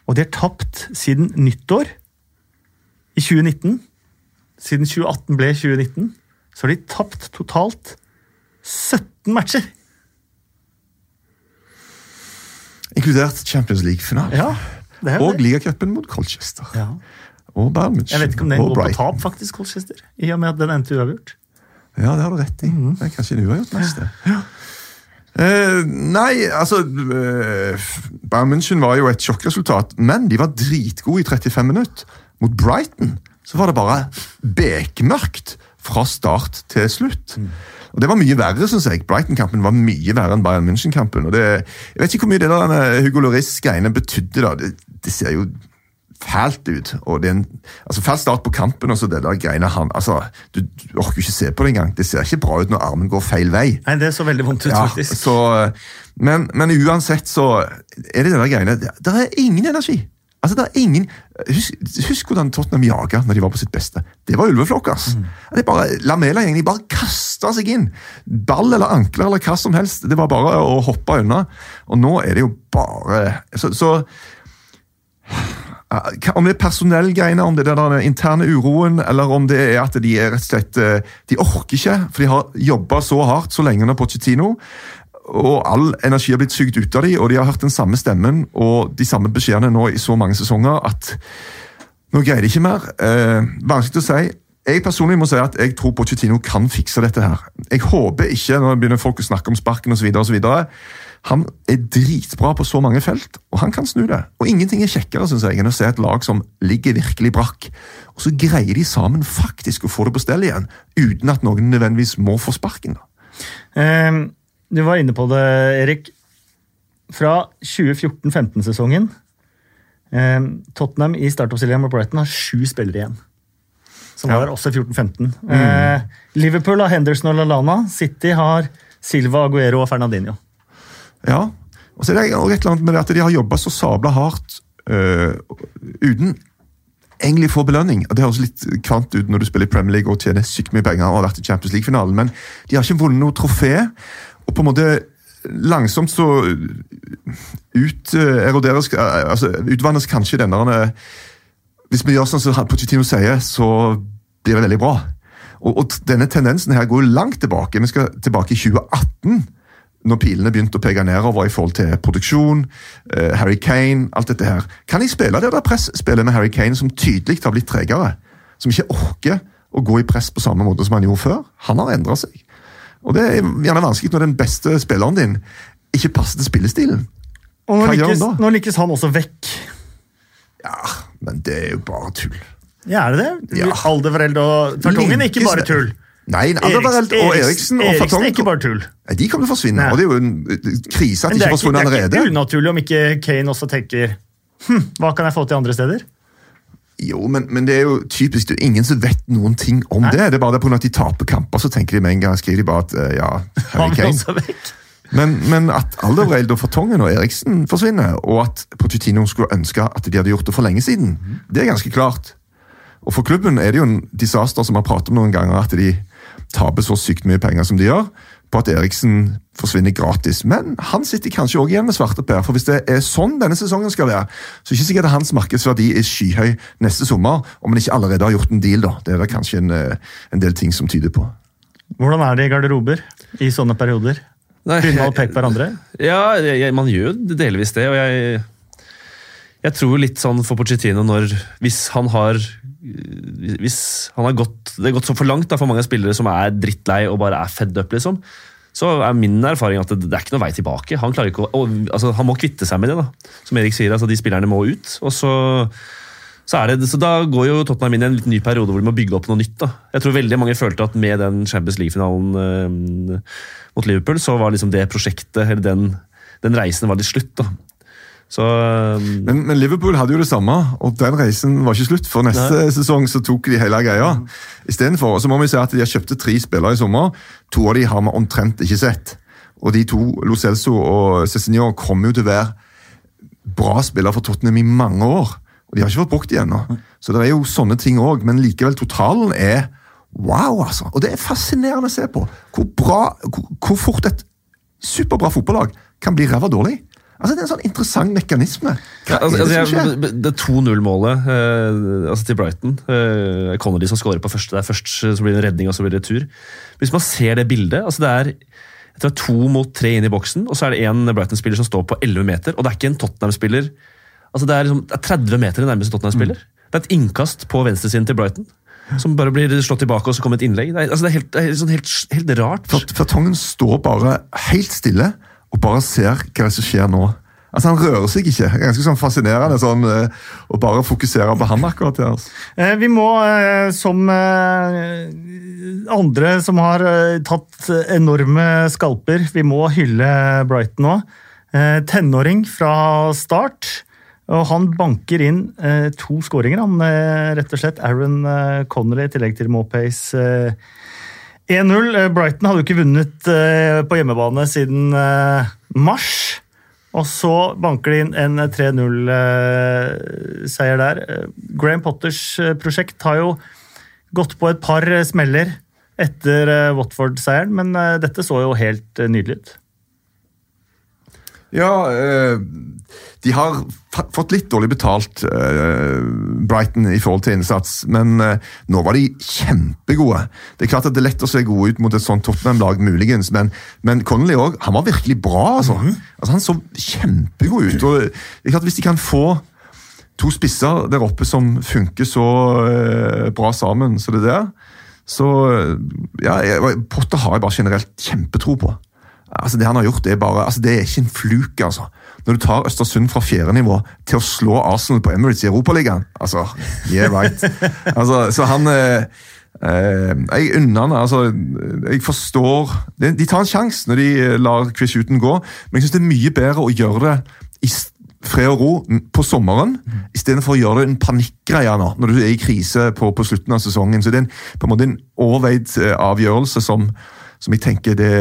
og de har tapt siden nyttår i 2019. Siden 2018 ble 2019, så har de tapt totalt 17 matcher. Inkludert Champions League-finalen. Ja, Og ligacupen mot Colchester. Ja. Og Bayern München. Jeg vet ikke om den går på tap, faktisk, Colchester. I og med at den endte uavgjort. Ja, det har du rett i. Mhm. Det er kanskje en uavgjort match, det. Eh, nei, altså eh, Bayern München var jo et sjokkresultat, men de var dritgode i 35 minutter. Mot Brighton så var det bare bekmørkt fra start til slutt. Og Det var mye verre, syns jeg. Brighton-kampen var mye verre enn Bayern München-kampen. og det, Jeg vet ikke hvor mye det der Hugo Loris-greiene betydde. da. Det, det ser jo fælt ut. og det er en, altså Fæl start på kampen og så det der greiene han, altså, du, du orker ikke se på det engang. Det ser ikke bra ut når armen går feil vei. Nei, det er så veldig vondt ut, Ja, faktisk. så, men, men uansett så er det det der greiene Det det er ingen energi. Altså, det er ingen, husk, husk hvordan Tottenham jaga når de var på sitt beste. Det var ulveflokk. ass. Det er bare, Lamela-gjengen de bare kasta seg inn. Ball eller ankler eller hva som helst. Det var bare å hoppe unna. Og nå er det jo bare Så, så om det er personellgreiene, om det er den interne uroen, eller om det er at de er rett og slett eh, De orker ikke, for de har jobba så hardt så lenge under Pochettino. Og all energi har blitt sugd ut av dem, og de har hørt den samme stemmen og de samme beskjedene nå i så mange sesonger at nå greier de ikke mer. Eh, vanskelig å si. Jeg personlig må si at jeg tror Pochettino kan fikse dette her. Jeg håper ikke, når begynner folk å snakke om sparken osv., han er dritbra på så mange felt, og han kan snu det. Og ingenting er kjekkere synes jeg, enn å se et lag som ligger virkelig brakk, og så greier de sammen faktisk å få det på stell igjen, uten at noen nødvendigvis må få sparken. da. Eh, du var inne på det, Erik. Fra 2014-15-sesongen eh, Tottenham i startoppstillingen med Brighton har sju spillere igjen. Som Ja. var også 14-15. Eh, Liverpool har Henderson og Lallana. City har Silva, Aguero og Fernandinho. Ja, og så er det også et eller annet med det at de har jobba så sabla hardt øh, uten egentlig få belønning. Og Det høres litt kvant ut når du spiller i Premier League og tjener sykt mye penger og har vært i Champions League-finalen, men de har ikke vunnet noe trofé. Og på en måte langsomt så uteroderes altså Utvannes kanskje denne øh, Hvis vi gjør sånn som Pochettino sier, så blir det veldig bra. Og, og denne tendensen her går langt tilbake. Vi skal tilbake i 2018 når pilene begynte å peke nedover i forhold til produksjon, eh, Harry Kane, alt dette her. Kan de spille det der presspillet med Harry Kane, som tydelig har blitt tregere? Som ikke orker å gå i press på samme måte som han gjorde før? Han har endra seg. Og det er gjerne vanskelig når den beste spilleren din ikke passer til spillestilen. Og nå Hva gjør lykkes, han da? nå lykkes han også vekk. Ja, men det er jo bare tull. Ja, er det det? Ja. Aldervereld og Fartongen er ikke bare tull. Nei, Alderweireld og Eriksen og Eriksen er ikke bare tull. Nei, De kommer til å forsvinne, Nei. og det er jo en eh, krise at de ikke har forsvunnet det er ikke unaturlig om ikke Kane også tenker hm, hva kan jeg få til andre steder? Jo, men, men det er jo typisk. Det er ingen som vet noen ting om Nei. det. Det er bare av at de taper kamper, så tenker de med en gang skriver de bare at eh, ja, Harry Kane. Men, men at Alderweireld og Fartongen og Eriksen forsvinner, og at Pochettino skulle ønske at de hadde gjort det for lenge siden, det er ganske klart. Og For klubben er det jo en disaster som har pratet om noen ganger, at de taper så sykt mye penger som de gjør, på at Eriksen forsvinner gratis. Men han sitter kanskje også igjen med svarteper, for hvis det er sånn denne sesongen skal være, så er det ikke sikkert at hans markedsverdi er skyhøy neste sommer, om han ikke allerede har gjort en deal. da. Det er det kanskje en, eh, en del ting som tyder på. Hvordan er det i garderober i sånne perioder? Begynner man å peke på hverandre? Ja, jeg, jeg- man gjør jo delvis det, og jeg jeg tror litt sånn for Pochettino når Hvis han har hvis han har gått, Det har gått så for langt da, for mange spillere som er drittlei og bare er fed up, liksom, så er min erfaring at det, det er ikke noe vei tilbake. Han å, og, altså, han må kvitte seg med det. da. Som Erik sier, altså, De spillerne må ut. og så så, det, så Da går jo Tottenham inn i en litt ny periode hvor de må bygge opp noe nytt. da. Jeg tror veldig mange følte at med den Champions League-finalen øh, mot Liverpool, så var liksom det prosjektet, eller den, den reisen var litt slutt. da. Så eh, Men, men Liverpool hadde jo det samme, og den reisen var ikke slutt. For neste sesong så tok de hele greia. Istedenfor så må vi si at de har kjøpte tre spillere i sommer. To av de har vi omtrent ikke sett. Og de to, Lo Celso og Cézinho, kommer jo til å være bra spillere for Tottenham i mange år. Og de har ikke fått brukt dem ennå. Så det er jo sånne ting òg. Men likevel, totalen er wow, altså. Og det er fascinerende å se på. Hvor, bra, hvor, hvor fort et superbra fotballag kan bli ræva dårlig. Altså, Det er en sånn interessant mekanisme. Ja, altså, det altså, som det 2-0-målet eh, altså til Brighton eh, Connolly som scorer på første. Det er først så blir det en redning, og så blir det retur. Hvis man ser det bildet altså det er jeg tror to mot tre inn i boksen, og så er det en Brighton-spiller som står på 11 meter. Og det er ikke en Tottenham-spiller. altså Det er liksom, det er 30 meter nærmeste Tottenham-spiller. Det er et innkast på venstresiden til Brighton. Som bare blir slått tilbake, og så kommer et innlegg. Det er, altså det er, helt, det er sånn helt, helt rart. For, Fertongen står bare helt stille og bare ser hva som skjer nå. Altså Han rører seg ikke. Ganske sånn fascinerende sånn, eh, å bare fokusere på han akkurat der. Altså. Eh, Vi må, eh, som, andre som har tatt enorme skalper. Vi må hylle Brighton nå. Tenåring fra start. Og han banker inn to skåringer, han rett og slett. Aaron Connery i tillegg til Mopays. 1-0. Eh, Brighton hadde jo ikke vunnet eh, på hjemmebane siden eh, mars. Og så banker de inn en 3-0-seier der. Graham Potters prosjekt har jo gått på et par smeller etter Watford-seieren, men dette så jo helt nydelig ut. Ja, eh, de har fått litt dårlig betalt, eh, Brighton, i forhold til innsats. Men eh, nå var de kjempegode. Det er klart at det er lett å se gode ut mot et sånt Tottenham-lag, muligens. Men, men Connolly òg, han var virkelig bra. altså. altså han så kjempegod ut. og det er klart Hvis de kan få to spisser der oppe som funker så bra sammen som det der, så ja, Potter har jeg bare generelt kjempetro på. Altså Det han har gjort, det er bare, altså det er ikke en fluk. altså. Når du tar Østersund fra fjerde nivå til å slå Arsenal på Emirates i Europaligaen altså, yeah, right. altså, Så han eh, eh, Jeg unner han altså, Jeg forstår De, de tar en sjanse når de eh, lar Chris Huton gå, men jeg syns det er mye bedre å gjøre det i fred og ro på sommeren, istedenfor å gjøre det en panikkgreie nå, når du er i krise på, på slutten av sesongen. Så det er en, på en måte en overveid eh, avgjørelse som, som jeg tenker det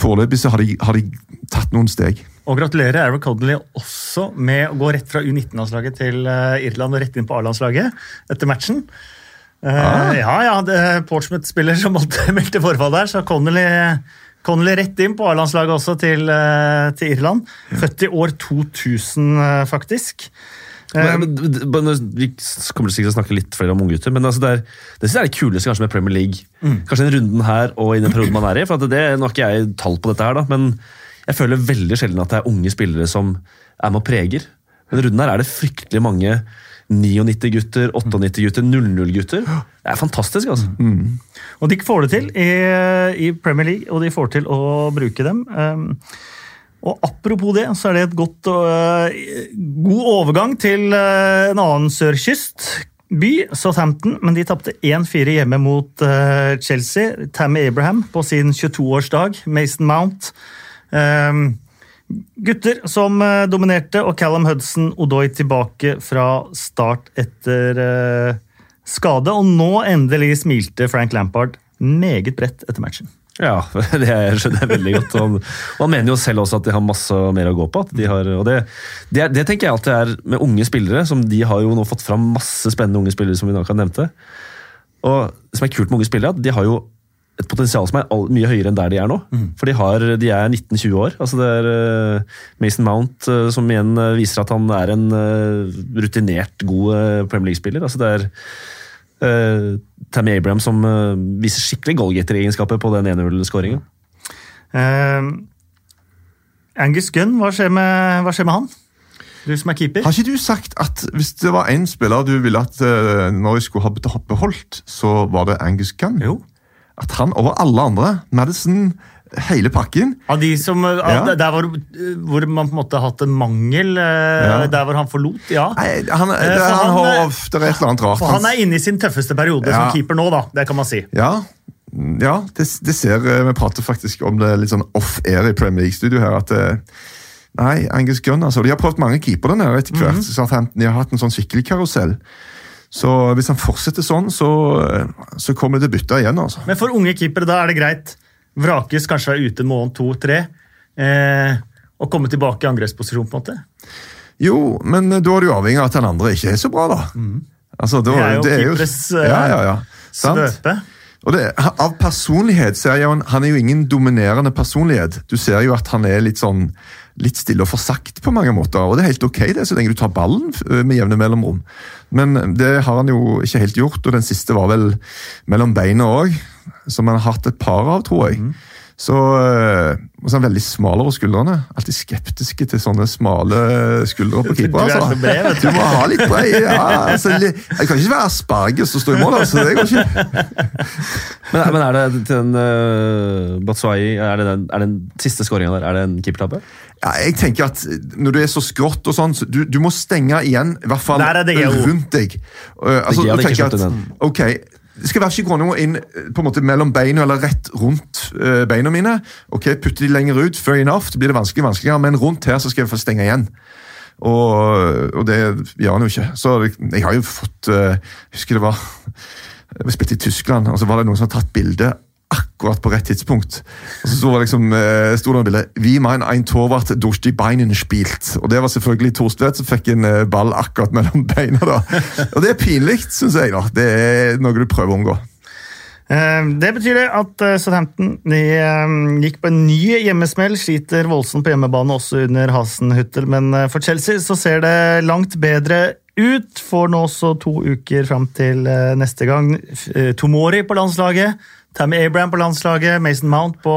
Foreløpig så har de, har de tatt noen steg. Og gratulerer Eric Codley også med å gå rett fra U19-landslaget til eh, Irland og rett inn på A-landslaget etter matchen. Eh, Ah. Ja, ja, det er Portsmouth-spiller som måtte meldte forfall der, så Connolly, Connolly rett inn på A-landslaget også til, eh, til Irland. Født i år 2000, eh, faktisk. Eh, Men, vi kommer sikkert til å snakke litt flere om unggutter, men altså det, er, det synes jeg er det kuleste kanskje med Premier League. Kanskje den runden her og i den perioden man er i. for at det, Nå har ikke jeg tall på dette, her da, men jeg føler veldig sjelden at det er unge spillere som er med og preger. Men runden her er det fryktelig mange 99-gutter, 98-gutter, 00-gutter. Det er fantastisk, altså. Og de får det til i, i Premier League, og de får til å bruke dem. Um, og apropos det, så er det et godt eh, god overgang til uh, en annen sørkystby, Southampton, men de tapte 1-4 hjemme mot uh, Chelsea. Tammy Abraham på sin 22-årsdag, Mason Mount. Um, gutter som dominerte, og Callum Hudson Odoi tilbake fra start etter skade. Og nå endelig smilte Frank Lampard meget bredt etter matchen. Ja, det er- skjønner jeg veldig godt. Han, han mener jo selv også at de har masse mer å gå på. At de har, og det, det, det tenker jeg alltid er med unge spillere. som De har jo nå fått fram masse spennende unge spillere, som vi nå kan nevnte. Og det som er kult med unge spillere, at de har jo et potensial som er all, mye høyere enn der de er nå. For de, har, de er 19-20 år. Altså det er uh, Mason Mount uh, som igjen eh, viser at han er en uh, rutinert, god Premier League-spiller. Altså det er eh, Tammy Abraham som uh, viser skikkelig goalgetter-egenskaper på den 1-0-skåringen. Uh, Angus Gunn, hva skjer, med, hva skjer med han? Du som er keeper. Har ikke du sagt at hvis det var én spiller du ville at uh, Norway skulle ha be- beholdt, så var det Angus Gunn? Jo. At han over alle andre, Madison, hele pakken Av de som, av, Ja. Der hvor, hvor man på en måte har hatt en mangel, eh, Ja. der hvor han forlot, ja. Nei, han, Eh, det, han, han, har, eh, det er et eller annet rart. For han er inne i sin tøffeste periode Ja. som keeper nå, da. Det kan man si. Ja, ja det, det ser eh, Vi prater faktisk om det litt sånn off-air i Premier League-studio her. at eh, Nei, Angus Gunn, altså. De har prøvd mange keepere der etter hvert. så Southampton, De har hatt en sånn skikkelig karusell. Så hvis han fortsetter sånn, så, eh, så kommer det til å bytte igjen. altså. Men for unge keepere da er det greit. Vrakes, kanskje være ute en måned, to, tre. Eh, og komme tilbake i angrepsposisjon, på en måte. Jo, men eh, da er du avhengig av at den andre ikke er så bra, da. Altså, da. Det er jo keepers, eh, Ja, ja, ja. Svøpe. Og det, Av personlighet ser jeg jo han, han er jo ingen dominerende personlighet. Du ser jo at han er litt sånn litt stille og for sakte på mange måter. Og det er helt ok det, så lenge du tar ballen eh, med jevne mellomrom. Men det har han jo ikke helt gjort, og den siste var vel mellom beina òg. Som han har hatt et par av, tror jeg. Så, eh, og så er han veldig smal over skuldrene. Alltid skeptiske til sånne smale skuldre på keeper. Du er altså. du. Du må ha litt brei. Ja, altså, jeg kan ikke være asparges og stå i mål, altså. Det går ikke. Men, men er det til den uh, Batshuayi er det den, er den siste skåringa der, er det en keepertabbe? Ja, jeg tenker at Når du er så skrått og sånn, så du, du må stenge igjen. I hvert fall rundt deg. Uh, altså, Det GO ikke tenke slått at, ok, skal være ikke gå noe inn eh, på en måte mellom beina eller rett rundt eh, beina mine. Ok, Putter de lenger ut, fair enough, det blir det vanskelig, vanskeligere, men rundt her så skal jeg fall stenge igjen. Og, og det gjør han jo ikke. Så jeg har jo fått uh, Jeg husker det var Vi spilte i Tyskland, og så var det noen som hadde tatt bilde akkurat på rett tidspunkt. Og så sto det liksom, eh, sto det en 'Vi mein ein Torwart durch die Beinen spielt. Og det var selvfølgelig Thorstvedt som fikk en eh, ball akkurat mellom beina. da. Og det er pinlig, syns jeg. da. Det er noe du prøver å unngå. Eh, Det betyr det at eh, Southampton de eh, gikk på en ny hjemmesmell. Sliter voldsomt på hjemmebane også under Hasenhüttel, men for Chelsea så ser det langt bedre ut. Får nå også to uker fram til neste gang. Tomori på landslaget, Tammy Abraham på landslaget, Mason Mount på,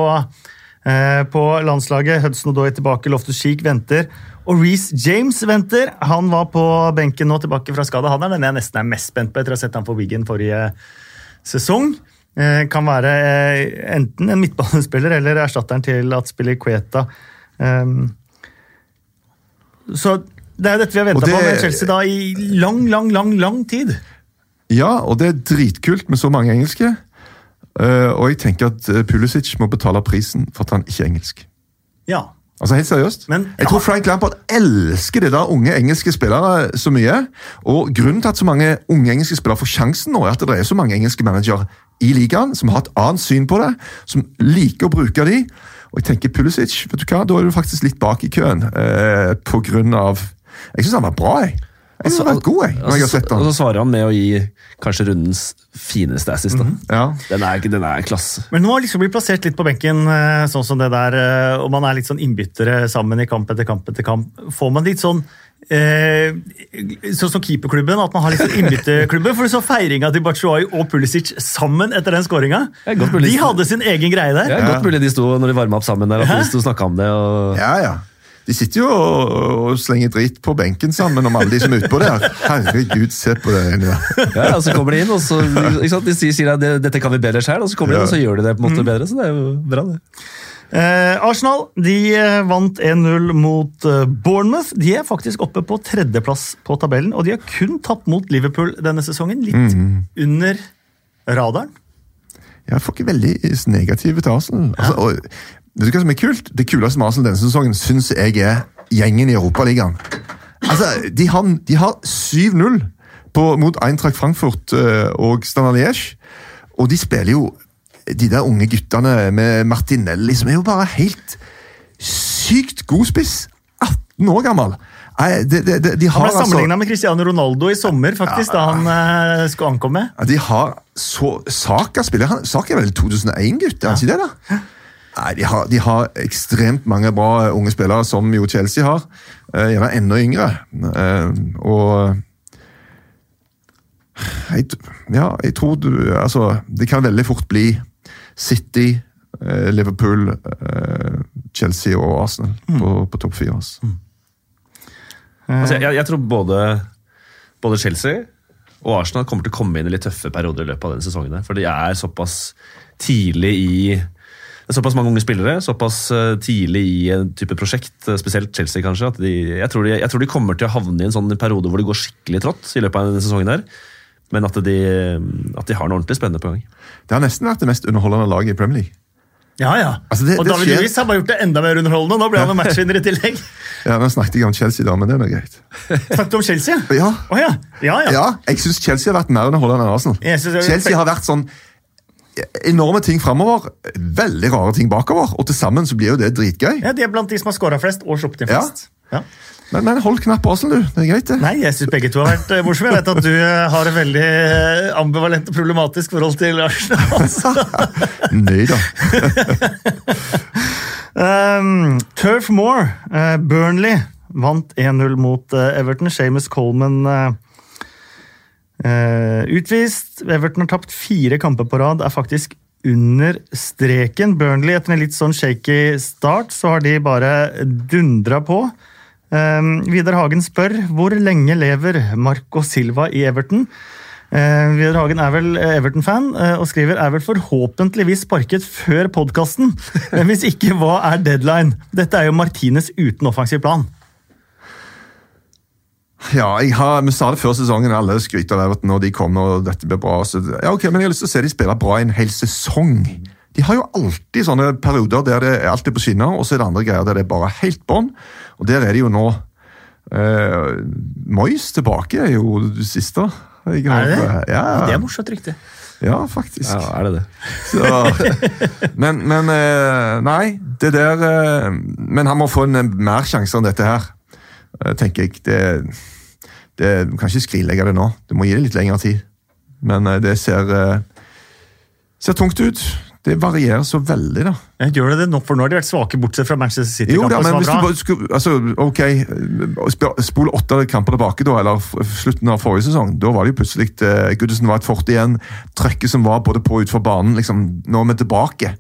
eh, på landslaget. Hudson Odoi tilbake, Loftus Cheek venter. Og Reece James venter. Han var på benken nå tilbake fra skade. Han er den jeg nesten er mest spent på etter å ha sett ham for Wiggen forrige sesong. Eh, kan være eh, enten en midtbanespiller eller erstatteren til at spiller Queta. Um, så det er jo dette vi har venta det- på med Chelsea da i lang, lang, lang lang tid. Ja, og det er dritkult med så mange engelske. Eh, og jeg tenker at eh, Pulisic må betale prisen for at han ikke er engelsk. Ja. Altså helt seriøst. Men- jeg tror Frank Lampard elsker det der unge engelske spillere så mye. Og grunnen til at så mange unge engelske spillere får sjansen nå, er at det er så mange engelske managere i ligaen som har et annet syn på det, som liker å bruke de. Og jeg tenker Pulisic, vet du hva, da er du faktisk litt bak i køen. Eh, på grunn av Jeg syns han var bra, jeg. Jeg synes vært god, jeg, når jeg har sett Og så svarer han med å gi kanskje rundens fineste assist. da. Ja. Den, er, den er klasse. Men nå har liksom blitt plassert litt på benken, eh, sånn som det der, eh, og man er litt sånn innbyttere sammen i kamp etter kamp etter kamp. Får man litt sånn eh, Sånn som keeperklubben, at man har litt sånn innbytterklubben. For du så feiringa til Bachuay og Pulisic sammen etter den skåringa. De hadde sin egen greie der. Ja, Godt mulig de sto når de varma opp sammen der, at de sto og snakka om det. og... Ja, ja. De sitter jo og, og slenger drit på benken sammen om alle de som er utpå der. Herregud, se på det. der. Ja, og så kommer de inn, og så, ikke sant? de sier, at det, dette kan vi bedre sjøl, og så kommer de inn, og så gjør de det på en måte bedre. Så det er jo bra, det. Eh, Arsenal de eh, vant 1-0 mot eh, Bournemouth. De er faktisk oppe på tredjeplass på tabellen, og de har kun tapt mot Liverpool denne sesongen. Litt under radaren. Jeg får ikke veldig negative til Arsenal. Altså, og, vet du hva som er kult? Det kuleste med Arsenal denne sesongen syns jeg er gjengen i Europaligaen. Altså, de har, de har 7-0 mot Eintracht Frankfurt eh, og Standard Liège. Og de spiller jo de der unge guttene med Martinelli, som er jo bare helt sykt god spiss. 18 år gammel. Nei, de, de, de, de Han ble ble altså med Cristiano Ronaldo i sommer, faktisk, da han eh, skulle ankomme. De har så Saka spiller han, Saka er vel 2001-gutt, er han ikke det? da? Nei, de har, de har ekstremt mange bra eh, unge spillere, som jo Chelsea har. Eh, gjerne enda yngre. Eh, og jeg, Ja, jeg tror du Altså, det kan veldig fort bli City, Liverpool, Chelsea og Arsenal på, på topp fire. altså. Altså, jeg, jeg tror både, både Chelsea og Arsenal kommer til å komme inn i litt tøffe perioder i løpet av denne sesongen. For de er såpass tidlig i det er såpass mange unge spillere, såpass eh, tidlig i en type prosjekt, eh, spesielt Chelsea kanskje, at de, jeg, tror de, jeg tror de kommer til å havne i en sånn periode hvor det går skikkelig trått i løpet av denne sesongen. her, Men at de, at de har noe ordentlig spennende på gang. Det har nesten vært det mest underholdende laget i Premier League. Ja, ja. Altså, det- og David skjer- Lewis har bare gjort det enda mer underholdende. Nå ble han en matchvinner i tillegg. Ja, Nå snakket jeg om Chelsea, da, men det er greit. Snakket du om Chelsea? Ja, Oh, ja. Ja, ja. Ja, jeg syns Chelsea har vært mer underholdende enn Arsenal. Chelsea har vært sånn enorme ting framover, veldig rare ting bakover, og til sammen så blir jo det dritgøy. Ja, De er blant de som har scora flest og sluppet inn flest. Ja. Men, men hold knapp på Arsenal, du. Det er greit, det. Nei, jeg syns begge to har vært eh, morsomme. Jeg vet at du eh, har et veldig eh, ambivalent og problematisk forhold til Arsenal. Nei da. Um, Turf Moor, uh, Burnley, vant 1-0 mot uh, Everton. Seamus Coleman eh, eh, utvist. Everton har tapt fire kamper på rad, er faktisk under streken. Burnley, etter en litt sånn shaky start, så har de bare dundra på. Um, Vidar Hagen spør hvor lenge lever Marco Silva i Everton? Uh, Vidar Hagen er vel Everton-fan og skriver er vel forhåpentligvis sparket før podkasten. Men hvis ikke, hva er deadline? Dette er jo Martinez uten offensiv plan. Ja, jeg har, Vi sa det før sesongen, alle skryter av at når de kommer og dette blir bra. Så, ja, ok, Men jeg har lyst til å se de spille bra en hel sesong. De har jo alltid sånne perioder der det er alltid på skinner, og så er det andre greier der det er bare helt bånn. Og der er det jo nå eh, Moyes tilbake er jo det siste. Jeg har- Er det det? Ja, Det er morsomt riktig. ja, faktisk. Ja, er det det? Så, men men eh, nei, det der eh, Men han må få en mer sjanser enn dette her, tenker jeg. Det, det, du kan ikke skrinlegge det nå. Du må gi det litt lengre tid. Men eh, det ser, eh, ser tungt ut. Det varierer så veldig, da. Jeg Gjør det det nå? For nå har de vært svake, bortsett fra Manchester City. Jo da, men hvis du bare skulle altså, Ok, sp- spol åtte kamper tilbake, da, eller slutten av forrige sesong. Da var det jo plutselig uh, Goodison var et fort igjen. Trøkket som var både på og utenfor banen. liksom, Nå er vi tilbake.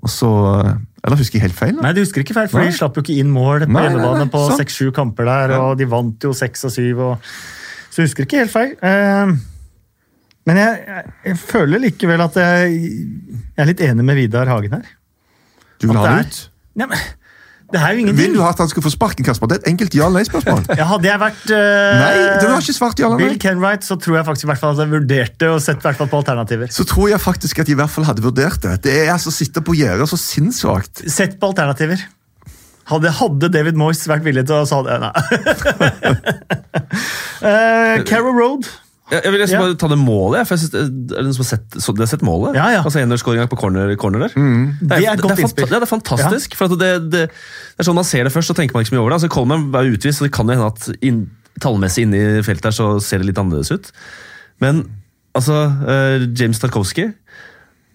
Og så Eller husker jeg helt feil? da? Nei, du husker ikke feil, for Nei. de slapp jo ikke inn mål på hjemmebane på seks-sju kamper der, og de vant jo seks og syv. Og... Så jeg husker ikke helt feil. Eh, Men jeg, jeg, jeg føler likevel at jeg, jeg er litt enig med Vidar Hagen her. Du vil ha det ut? Nei, men, det er jo Vil du ha at han skal få sparken, Kasper? Det er et enkelt ja-nei-spørsmål. Ja, hadde jeg vært uh, Nei, du har ikke svart ja eller Bill nei. Kenwright, så tror jeg faktisk i hvert fall at jeg vurderte og sett i hvert fall på alternativer. Så tror jeg faktisk at de i hvert fall hadde vurdert det. Det er altså å sitte på gjerdet så sinnssvakt. Sett på alternativer. Hadde, hadde David Moyes vært villig til å sa det Nei. uh, Carrow Road. Jeg, jeg vil bare ta det målet. jeg, For jeg synes, det- er det noen som har sett, så, har sett målet? Ja, ja. Altså enerskåringa på corner, corner der. Det er et godt innspill. Ja, det er fantastisk. For at det, det, det er sånn Man ser det først, så tenker man ikke så mye over det. Altså Coleman er utvist, så det kan jo hende at in, tallmessig inne i feltet her så ser det litt annerledes ut. Men altså, uh, James Tarkovsky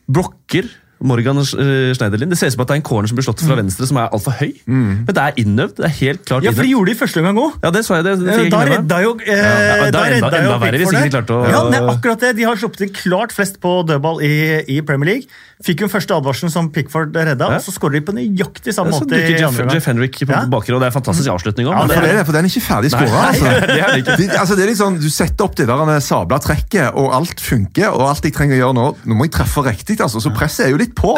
blokker Morgan eh, Schneiderlin. Det ser ut som at det er en corner som blir slått fra venstre som er altfor høy. Men det er innøvd. Det er helt klart innøvd. Ja, for de gjorde det i første omgang òg. Ja, det så jeg. det, det fikk jeg Da redda jo, eh, Ja, da enda- redda jo enda verre hvis Pickford ikke de det. klarte å- Ja, det er akkurat det. De har sluppet inn klart flest på dødball i, i Premier League. Fikk jo første advarselen som Pickford redda, Ja. og så skårer de på nøyaktig samme Ja, måte i andre Jeff. Henrik på Ja. og det er en fantastisk avslutning òg. Ja, For, det for den er ikke ferdig skåra. Altså. det er det ikke. De, altså, det er liksom, du setter opp det der sabla trekket, og alt funker. Og alt jeg trenger å gjøre nå Nå må jeg treffe riktig, altså, så presset er jo litt på.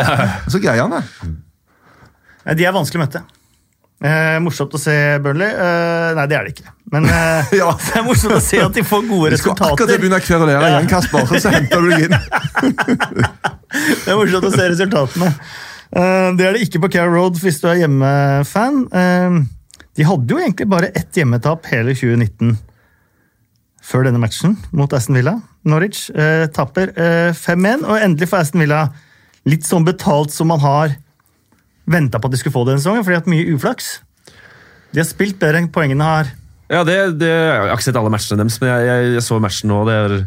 Så greier han det. De er vanskelig å møte. Eh, morsomt å se Burnley. Eh, nei, det er det ikke. Men eh, Ja. det er morsomt å se at de får gode resultater. Vi skal akkurat begynne å kverulere igjen, Kasper. Så henter du deg inn. Det er morsomt å se resultatene. Eh, det er det ikke på Carrow Road hvis du er hjemmefan. Eh, de hadde jo egentlig bare ett hjemmetap hele 2019 før denne matchen mot Aston Villa. Norwich eh, taper eh, 5-1, og endelig får Aston Villa litt sånn betalt som man har venta på at de skulle få denne sesongen, for de har hatt mye uflaks. De har spilt bedre enn poengene har. Ja, det, det, Jeg har ikke sett alle matchene deres, men jeg, jeg, jeg så matchen nå. det er,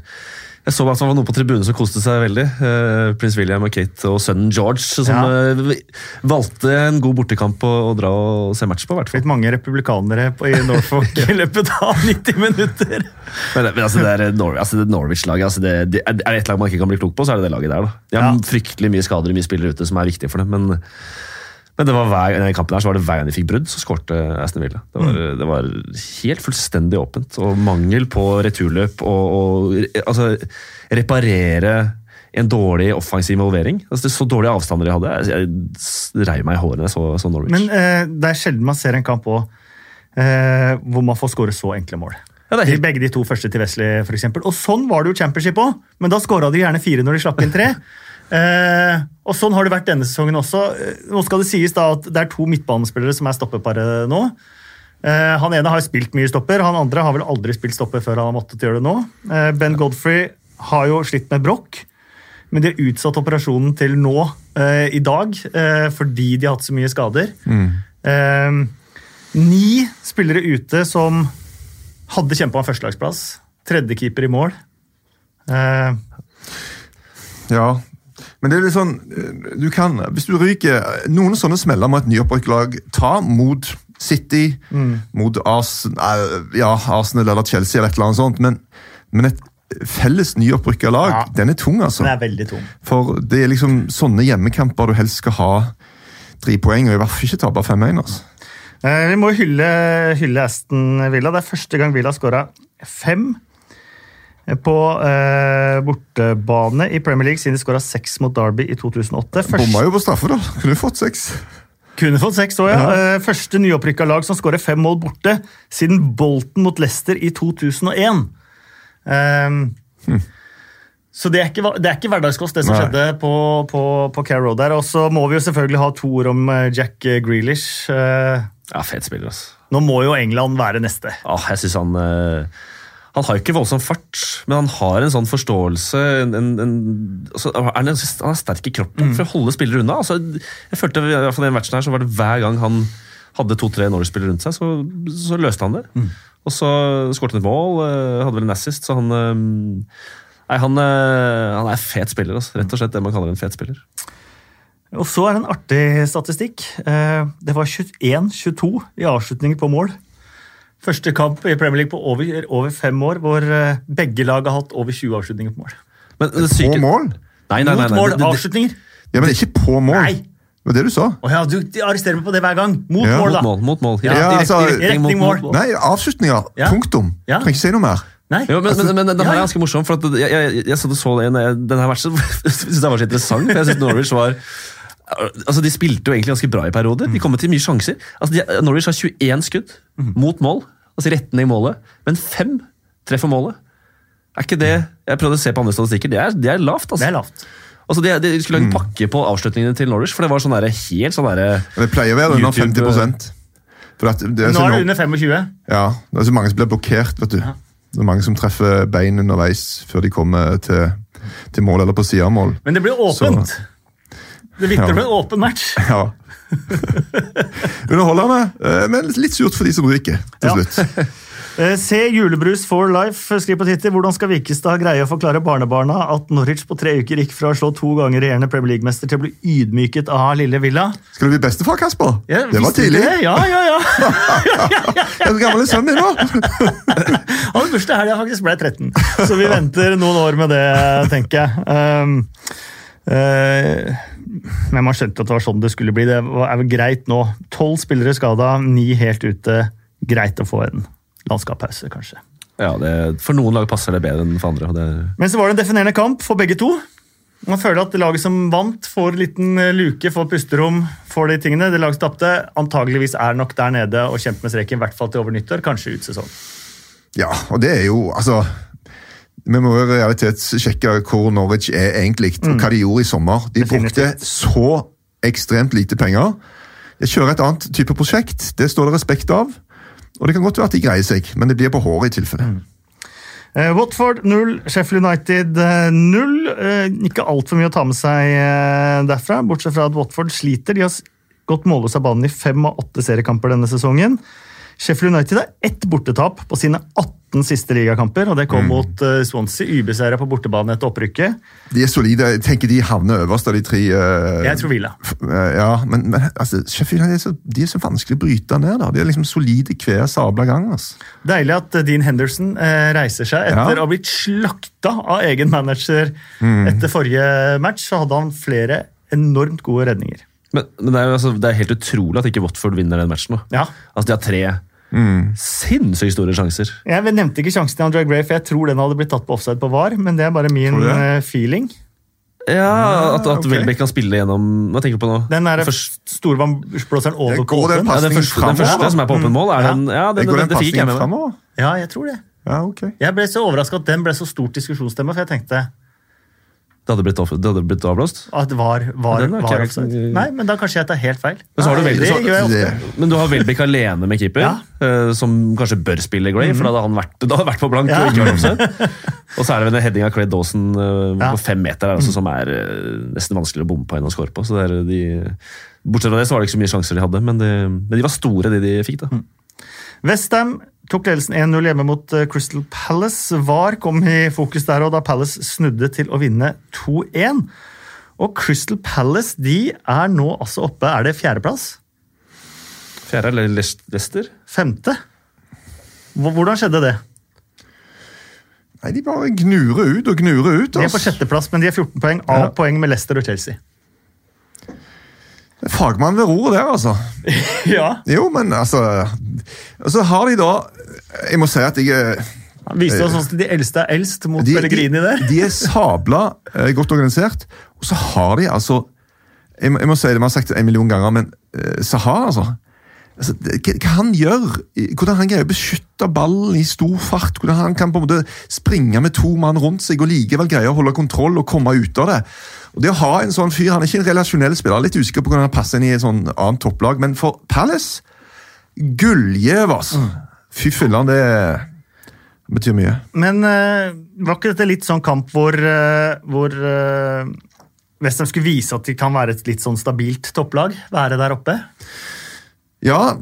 Jeg så at det var noen på tribunen som koste seg veldig. Eh, Prins William og Kate og sønnen George, som Ja. eh, valgte en god bortekamp å, å dra og se match på. hvert. Blitt mange republikanere på, i Norfolk i løpet av 90 minutter. Men, men altså, det er Nor altså, det Norwich-laget altså, det, det, Er det ett lag man ikke kan bli klok på, så er det det laget der. da. De har Ja. fryktelig mye skader og mye spillere ute som er viktige for dem. Men, men det var hver, i kampen her så var det hver gang de fikk brudd, så skårte Aston Villa. Det var, det var helt fullstendig åpent. Og mangel på returløp og, og altså, reparere en dårlig offensiv involvering. Altså, det er Så dårlige avstander de hadde. Jeg, jeg reiv meg i hårene så, så Norwich. Men eh, det er sjelden man ser en kamp også, eh, hvor man får skåre så enkle mål. ja, helt, begge de to første til Wesley, eksempel. Og sånn var det jo Championship òg, men da skåra de gjerne fire når de slapp inn tre. Eh, og sånn har det vært denne sesongen også. Eh, Nå skal det sies da at det er to midtbanespillere som er stoppeparet nå. Eh, han ene har spilt mye stopper, han andre har vel aldri spilt stopper før han har måttet gjøre det nå. Eh, ben Godfrey har jo slitt med brokk, men de har utsatt operasjonen til nå eh, i dag eh, fordi de har hatt så mye skader. Eh, ni spillere ute som hadde kjempa om førstelagsplass. Tredjekeeper i mål. Eh, Ja, men det er litt sånn eh, du kan, Hvis du ryker Noen sånne smeller må et nyopprykket lag ta mot City, mot Arsenal, ja, Arsenal eller Chelsea eller et eller annet sånt, men, men et felles nyopprykka lag, Ja. den er tung, altså. den er veldig tung. For det er liksom sånne hjemmekamper du helst skal ha tre poeng, og i hvert fall ikke tape 5-1. altså. Eh, vi må hylle, hylle Aston Villa. Det er første gang Villa skåra fem på eh, bortebane i Premier League siden de skåra seks mot Derby i 2008. Først, Bomma jo på straffer, da. Kunne fått seks. Kunne fått seks òg, ja. ja. Første nyopprykka lag som skårer fem mål borte siden Bolten mot Leicester i 2001. Um, Så det er, ikke, det er ikke hverdagskost, det som Nei. skjedde på, på, på Care Road der. Og så må vi jo selvfølgelig ha to ord om eh, Jack Grealish. Eh, Ja, fet spiller, altså. Nå må jo England være neste. Åh, jeg synes han eh, Han har jo ikke voldsom fart, men han har en sånn forståelse en, en, en, altså, han, er sterk i kroppen for å holde spillere unna. Altså, jeg følte i hvert fall den matchen her, så var det hver gang han hadde to-tre Norway-spillere rundt seg, så, så løste han det. Og så skåret han et mål, eh, hadde vel en assist, så han eh, Nei, han, eh, han er fet spiller, altså. rett og slett det man kaller en fet spiller. Og så er det en artig statistikk. Det var 21-22 i avslutninger på mål. Første kamp i Premier League på over, over fem år hvor eh, begge lag har hatt over 20 avslutninger på mål. Men det På syke- mål? Nei, nei, nei, Mot mål, det- det- avslutninger. Ja, men ikke på mål. Nei. Det var det du sa. Oh, ja, du de arresterer meg på det hver gang. Mot Ja. mål, Mot mål, mot mål. Ja, I altså, retning- i retning mot- mål. Nei, avslutninger. Ja. Punktum. Ja. Trenger ikke si noe mer. Nei. Jo, men, men, men den her Ja, ja. er ganske morsom, for at jeg, jeg, jeg satt og så den, den her matchen. Jeg synes det var så interessant, for jeg synes Norwich var Altså, De spilte jo egentlig ganske bra i perioder. De kom til mye sjanser. Altså, de, Norwich har 21 skudd mot mål, altså i målet, men fem treffer målet. Er ikke det Jeg prøvde å se på andre statistikker. Det er, det er lavt. altså. Det er lavt. Altså, de, de skulle lage en pakke på avslutningene til Norwich, for det var sånn der, helt sånn derre det pleier å være under 50% For at det er Nå er det under 25. Ja, det er så mange som blir blokkert, vet du. Det er mange som treffer bein underveis før de kommer til, til mål eller på sida av mål. Men det blir åpent. Det vitner Ja. om en åpen match. Ja. Underholdende, eh, men litt surt for de som ryker til Ja. slutt. Eh, Se julebrus for life, skriv på Twitter. Hvordan skal Vikestad greie å forklare barnebarna at Norwich på tre uker gikk fra å slå to ganger regjerende Premier League-mester til å bli ydmyket av lille Villa? Skal du bli bestefar, Kasper? Ja, det var tidlig. det? Ja, ja, ja. Er gamle sønnen din nå? Han hadde bursdag i jeg faktisk ble 13. Så vi venter noen år med det, tenker jeg. Um, eh, men man skjønte at det var sånn det skulle bli. Det er vel greit nå. Tolv spillere skada, ni helt ute. Greit å få en landskappause, kanskje. ja, det, For noen lag passer det bedre enn for andre. det, Men så var det en definerende kamp for begge to. Man føler at det laget som vant, får en liten eh, luke, får pusterom, får de tingene. Det laget som tapte, antageligvis er nok der nede og kjemper med streken, i hvert fall til over nyttår, kanskje ut sesong. Ja, og det er jo altså Vi må jo realitetssjekke hvor Norwich er egentlig, og hva de gjorde i sommer. De brukte så ekstremt lite penger. Jeg kjører et annet type prosjekt, det står det respekt av. Og det kan godt være at de greier seg, men det blir på håret i tilfelle. Eh, Watford 0, Sheffield United 0. Eh, ikke altfor mye å ta med seg eh, derfra, bortsett fra at Watford sliter. De har gått målløs av banen i fem av åtte seriekamper denne sesongen. Sheffield United har ett bortetap på sine 18 siste ligakamper, og det kom mot uh, Swansea. UB-seier på bortebane etter opprykket. De er solide. Jeg tenker de havner øverst av de tre. Uh, Jeg tror Villa. f- eh, ja, men, men altså, Sheffield United er så, de er så vanskelig å bryte ned. da. De er liksom solide hver sabla gang. altså. Deilig at Dean Henderson reiser seg etter Ja. å ha blitt slakta av egen manager etter forrige match. Så hadde han flere enormt gode redninger. men men det, er altså, det er helt utrolig at ikke Watford vinner den matchen. nå. Ja, Altså, De har tre sinnssykt store sjanser. Jeg nevnte ikke sjansen til André Gray, for jeg tror den hadde blitt tatt på offside på VAR, men det er bare min eh, feeling. Ja, At, at okay. Welbeck kan spille gjennom Hva tenker du på nå? Den der storvannblåseren over på åpen. ja, den, første, den første som er på åpen mål, er Ja. den Ja, den, Det går den, den det fikk jeg med meg. Ja, jeg tror det. Ja, okay. Jeg ble så overraska at den ble så stort diskusjonstema, for jeg tenkte Det hadde blitt, off- det hadde blitt avblåst. at var, var, var jeg- offside. Nei, men da kanskje jeg tar helt feil. Men så har du Nei, veldig- så- Men du har Welbeck alene med keeper, Ja. eh, som kanskje bør spille Gray, for da hadde han vært, da hadde vært på blank. Ja. og ikke vært offside. Og så er det vel en heading av Clay Dawson eh, Ja. på fem meter der, altså, som er eh, nesten vanskelig å bomme på enn å score på. Så det er de, bortsett fra det så var det ikke så mye sjanser de hadde, men de, men de var store, de de fikk. da. Westham tok ledelsen 1-0 hjemme mot eh, Crystal Palace. VAR kom i fokus der, og da Palace snudde til å vinne 2-1. Og Crystal Palace de er nå altså oppe Er det fjerdeplass? Fjerde eller Le- Leicester. Femte? Hvordan skjedde det? Nei, De bare gnurer ut og gnurer ut. De er på altså. sjetteplass, men de er 14 poeng av Ja. poeng med Leicester og Chelsea. Fagmann ved roret der, altså. Ja, Jo, men altså så har de da Jeg må si at jeg er- Han viste oss at de eldste er eldst mot de, Pellegrini der. de er sabla eh, godt organisert, og så har de altså jeg, jeg må si det, Vi har sagt det en million ganger, men eh, Sahar, altså. Altså hva, han gjør, hvordan han greier å beskytte ballen i stor fart, hvordan han kan på en måte springe med to mann rundt seg og likevel greie å holde kontroll og komme ut av det. Og det å ha en sånn fyr, Han er ikke en relasjonell spiller, litt usikker på hvordan han passer inn i et sånn annet topplag, men for Palace Gullgjevers! altså. Fy filler'n, det betyr mye. Men uh, var ikke dette litt sånn kamp hvor, uh, hvor uh, Westham skulle vise at de kan være et litt sånn stabilt topplag? Være der oppe? Ja,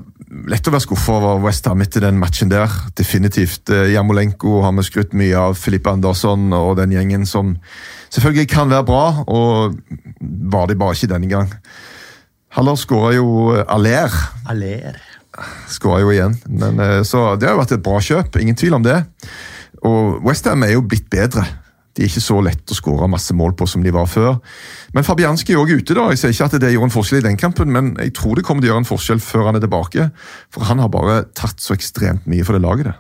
lett å være skuffa over Westham etter den matchen der. Definitivt. Jamolenko har vi skrytt mye av. Filippe Andersson og den gjengen som selvfølgelig kan være bra, og var de bare ikke denne gang. Haller skåra jo Aller. Aller. Skåra jo igjen. Men, eh, så det har jo vært et bra kjøp, ingen tvil om det. Og Westham er jo blitt bedre. De er ikke så lett å skåre masse mål på som de var før. Men Fabianski er òg ute. da. Jeg sier ikke at det gjorde en forskjell i den kampen, men jeg tror det kommer til å gjøre en forskjell før han er tilbake. For han har bare tatt så ekstremt mye for det laget. det.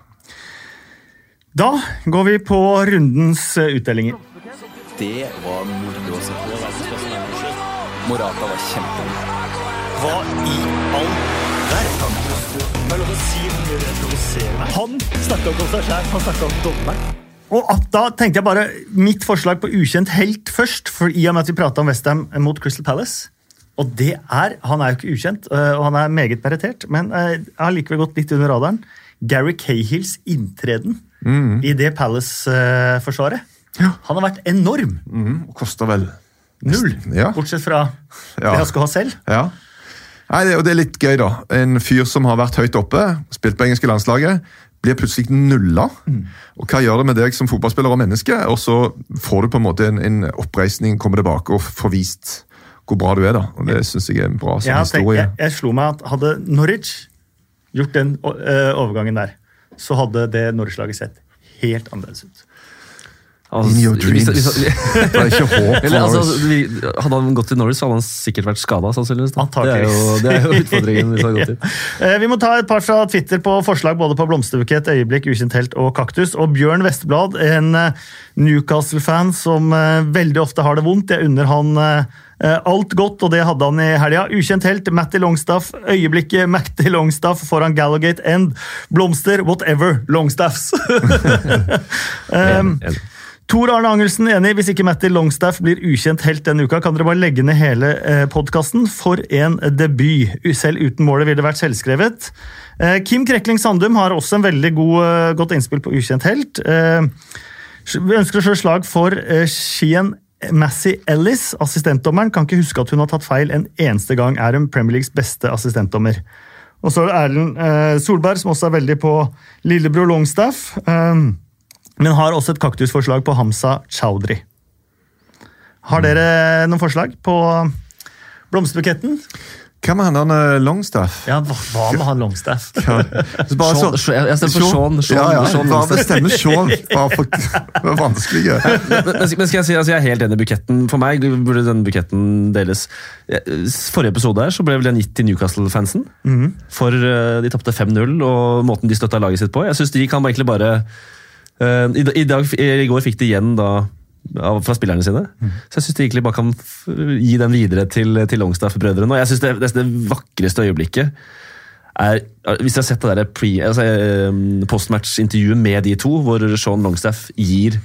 Da går vi på rundens eh, utdelinger. Det var moro å se på. Morata var kjempegod. Hva i all verden? Er. Han snakka ikke om seg sjæl, han snakka om dommeren. Og at da tenkte jeg bare mitt forslag på ukjent helt først, for i og med at vi prata om Westham mot Crystal Palace. Og det er, Han er jo ikke ukjent, øh, og han er meget merittert, men øh, jeg har likevel gått litt under radaren. Gary Cahills inntreden i det Palace-forsvaret. Ja. Han har vært enorm. Mm, og koster vel Null. Ja. Bortsett fra det han skal ha selv. Ja. Nei, det, og det er litt gøy, da. En fyr som har vært høyt oppe, spilt på engelske landslaget, blir plutselig nulla. Og Hva gjør det med deg som fotballspiller og menneske? Og så får du på en måte en, en oppreisning, kommer tilbake og får vist hvor bra du er. da. Og Det syns jeg er en bra Jeg, historie. tenkt, jeg, jeg slo meg at hadde Norwich gjort den øh, overgangen der, så hadde det Norwich-laget sett helt annerledes ut. Altså, In your dreams. hvis- Det er ikke håp for altså, hadde han gått til Norris, så hadde han sikkert vært skada. sannsynligvis. Det er, jo, det er jo utfordringen hvis han gått dit. Eh, Vi må ta et par fra Twitter på forslag både på blomsterbukett, øyeblikk, ukjent helt og kaktus. Og Bjørn Vesteblad, en eh, Newcastle-fan som eh, veldig ofte har det vondt. Jeg unner han alt godt, og det hadde han i helga. Ukjent helt, Matty Longstaff. Øyeblikket Matty Longstaff foran Gallagate End. Blomster, whatever. Longstaffs. En- Tor Arne Angelsen enig. Hvis ikke Matty Longstaff blir ukjent helt denne uka, kan dere bare legge ned hele eh, podkasten. For en debut. Selv uten målet ville det vært selvskrevet. Eh, Kim Krekling Sandum har også en veldig god, eh, godt innspill på ukjent helt. Vi ønsker å slå slag for Skien Massey Ellis, assistentdommeren. Kan ikke huske at hun har tatt feil en eneste gang. Er hun Premier Leagues beste assistentdommer. Og så er det Erlend Solberg, som også er veldig på lillebror Longstaff. Men har også et kaktusforslag på Hamza Chaudhry. Har dere noen forslag på blomsterbuketten? Hva med han der eh, Longstaff? Ja, hva, hva med han Longstaff? Ja. bare så- jeg- jeg stemmer på Sean- Sean- Ja, ja, Sean bare Longstaff. bestemmer Sean. Bare for var vanskelig. men, men skal jeg si, altså jeg er helt enig i buketten. For meg burde den buketten deles. Forrige episode her så ble vel den gitt til Newcastle-fansen. For eh, de tapte 5-0, og måten de støtta laget sitt på. Jeg synes de kan egentlig bare i, i, dag, I går fikk de igjen da fra spillerne sine. Så jeg syns de egentlig bare kan gi den videre til, til Longstaff-brødrene. Og jeg synes det, det, det vakreste øyeblikket er Hvis dere har sett det der altså, eh, postmatch-intervjuet med de to, hvor Sean Longstaff gir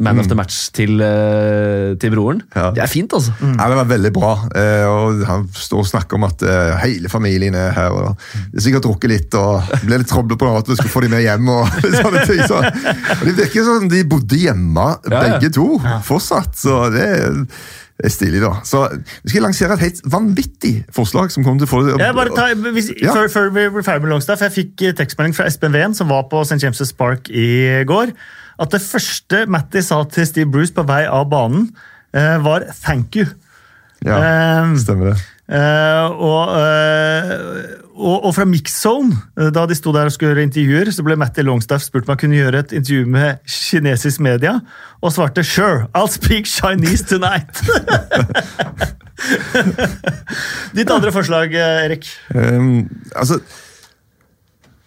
man of the match til, eh, til broren. Ja. Det er fint, altså. Ja, det var veldig bra. Eh, og Han står og snakker om at eh, hele familien er her. og De sikkert drukket litt og ble litt trøbbel på at vi skulle få dem med hjem. og sånne ting. Så, og Det virker som de bodde hjemme, Ja, ja. begge to, fortsatt. Så det er stilig, da. Så Vi skal lansere et helt vanvittig forslag som kommer til å få det Jeg bare ta, hvis, Ja. før, før vi blir ferdig med Longstaff, jeg fikk tekstmelding fra Espen Ven, som var på St. James' Park i går, at det første Matty sa til Steve Bruce på vei av banen, eh, var 'thank you'. Ja, um, stemmer det. Uh, og, uh, og, og fra Mixzone, da de sto der og skulle gjøre intervjuer, så ble Matty Longstaff spurt om han kunne gjøre et intervju med kinesisk media, og svarte 'sure, I'll speak Chinese tonight'. Ditt andre forslag, Erik? Um, altså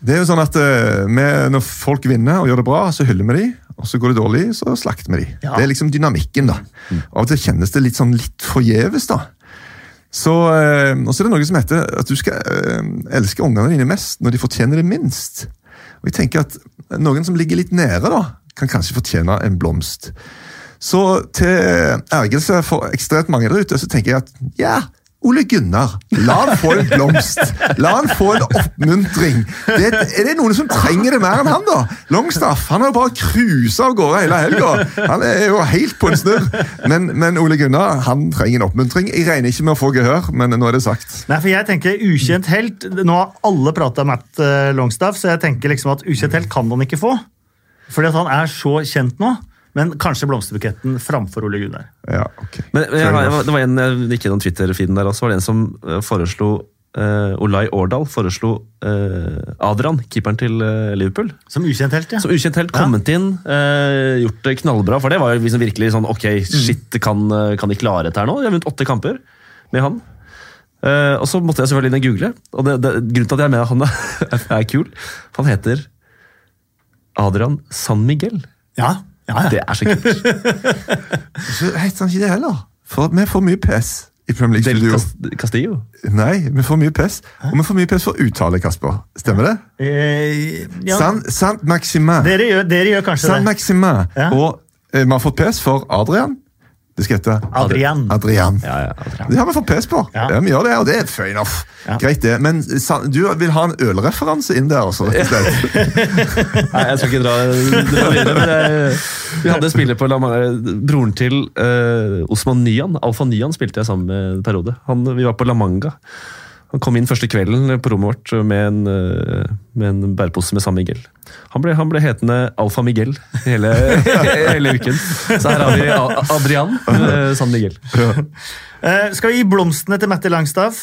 Det er jo sånn at uh, med, Når folk vinner og gjør det bra, så hyller vi de. Og så går det dårlig, så slakter vi de. Ja. Det er liksom dynamikken. da. Av og til kjennes det litt sånn litt forgjeves. da. Så, eh, og så er det noe som heter at du skal eh, elske ungene dine mest når de fortjener det minst. Og jeg tenker at Noen som ligger litt nede, da, kan kanskje fortjene en blomst. Så til ergrelse for ekstremt mange der ute, så tenker jeg at ja, Ole Gunnar, la han få en blomst. La han få en oppmuntring. Det, er det noen som trenger det mer enn han, da? Longstaff han har jo bare cruisa av gårde hele helga. Han er jo helt på en snurr. Men, men Ole Gunnar han trenger en oppmuntring. Jeg regner ikke med å få gehør, men nå er det sagt. Nei, for jeg tenker ukjent helt, Nå har alle prata Matt eh, Longstaff, så jeg tenker liksom at ukjent helt kan han ikke få. Fordi at han er så kjent nå. Men kanskje blomsterbuketten framfor Ole Gunnar. Ja, ok. Men jeg, jeg, det var en jeg gikk gjennom Twitter-feeden der også, var det en som eh, foreslo uh, Olai Årdal foreslo uh, Adrian, keeperen til uh, Liverpool. Som ukjent helt, ja. Som ukjent helt kommet inn, uh, gjort det knallbra. For det var jo liksom virkelig sånn ok, shit, kan, eh, kan de klare dette her nå? De har vunnet åtte kamper med han. Eh, og så måtte jeg selvfølgelig inn og google. Og det, det, grunnen til at jeg er med han er, er kul, han heter Adrian San Miguel. ja. Ja, ja. Det er så kult. Så heter han ikke det heller. For vi får mye pes i Premier Del League-studio. Cas- Castillo. Nei, vi får mye pes. Og vi får mye pes for uttale, Kasper. Stemmer det? Eh, ja. San, San Maximin. Dere, gjør, dere gjør kanskje San det. Maximin. Ja. Og eh, vi har fått pes for Adrian. Det skal hete Adrian. Adrian. Ja, ja, Adrian. Det har vi fått pes på. Ja. Ja. vi gjør det, og det er fair enough. Ja. Greit det. Men du vil ha en ølreferanse inn der altså? rett og slett. Nei, jeg skal ikke dra, dra videre. Men jeg, vi hadde spiller på Broren til uh, Osman Nyan, Alfa Nyan, spilte jeg sammen med en periode. Han, vi var på La Manga. Han kom inn første kvelden på rommet vårt med en, eh, med en bærepose med San Miguel. Han ble, han ble hetende Alfa Miguel hele, hele uken. Så her har vi Adrian med San Miguel. Eh, skal vi gi blomstene til Mette Langstaff?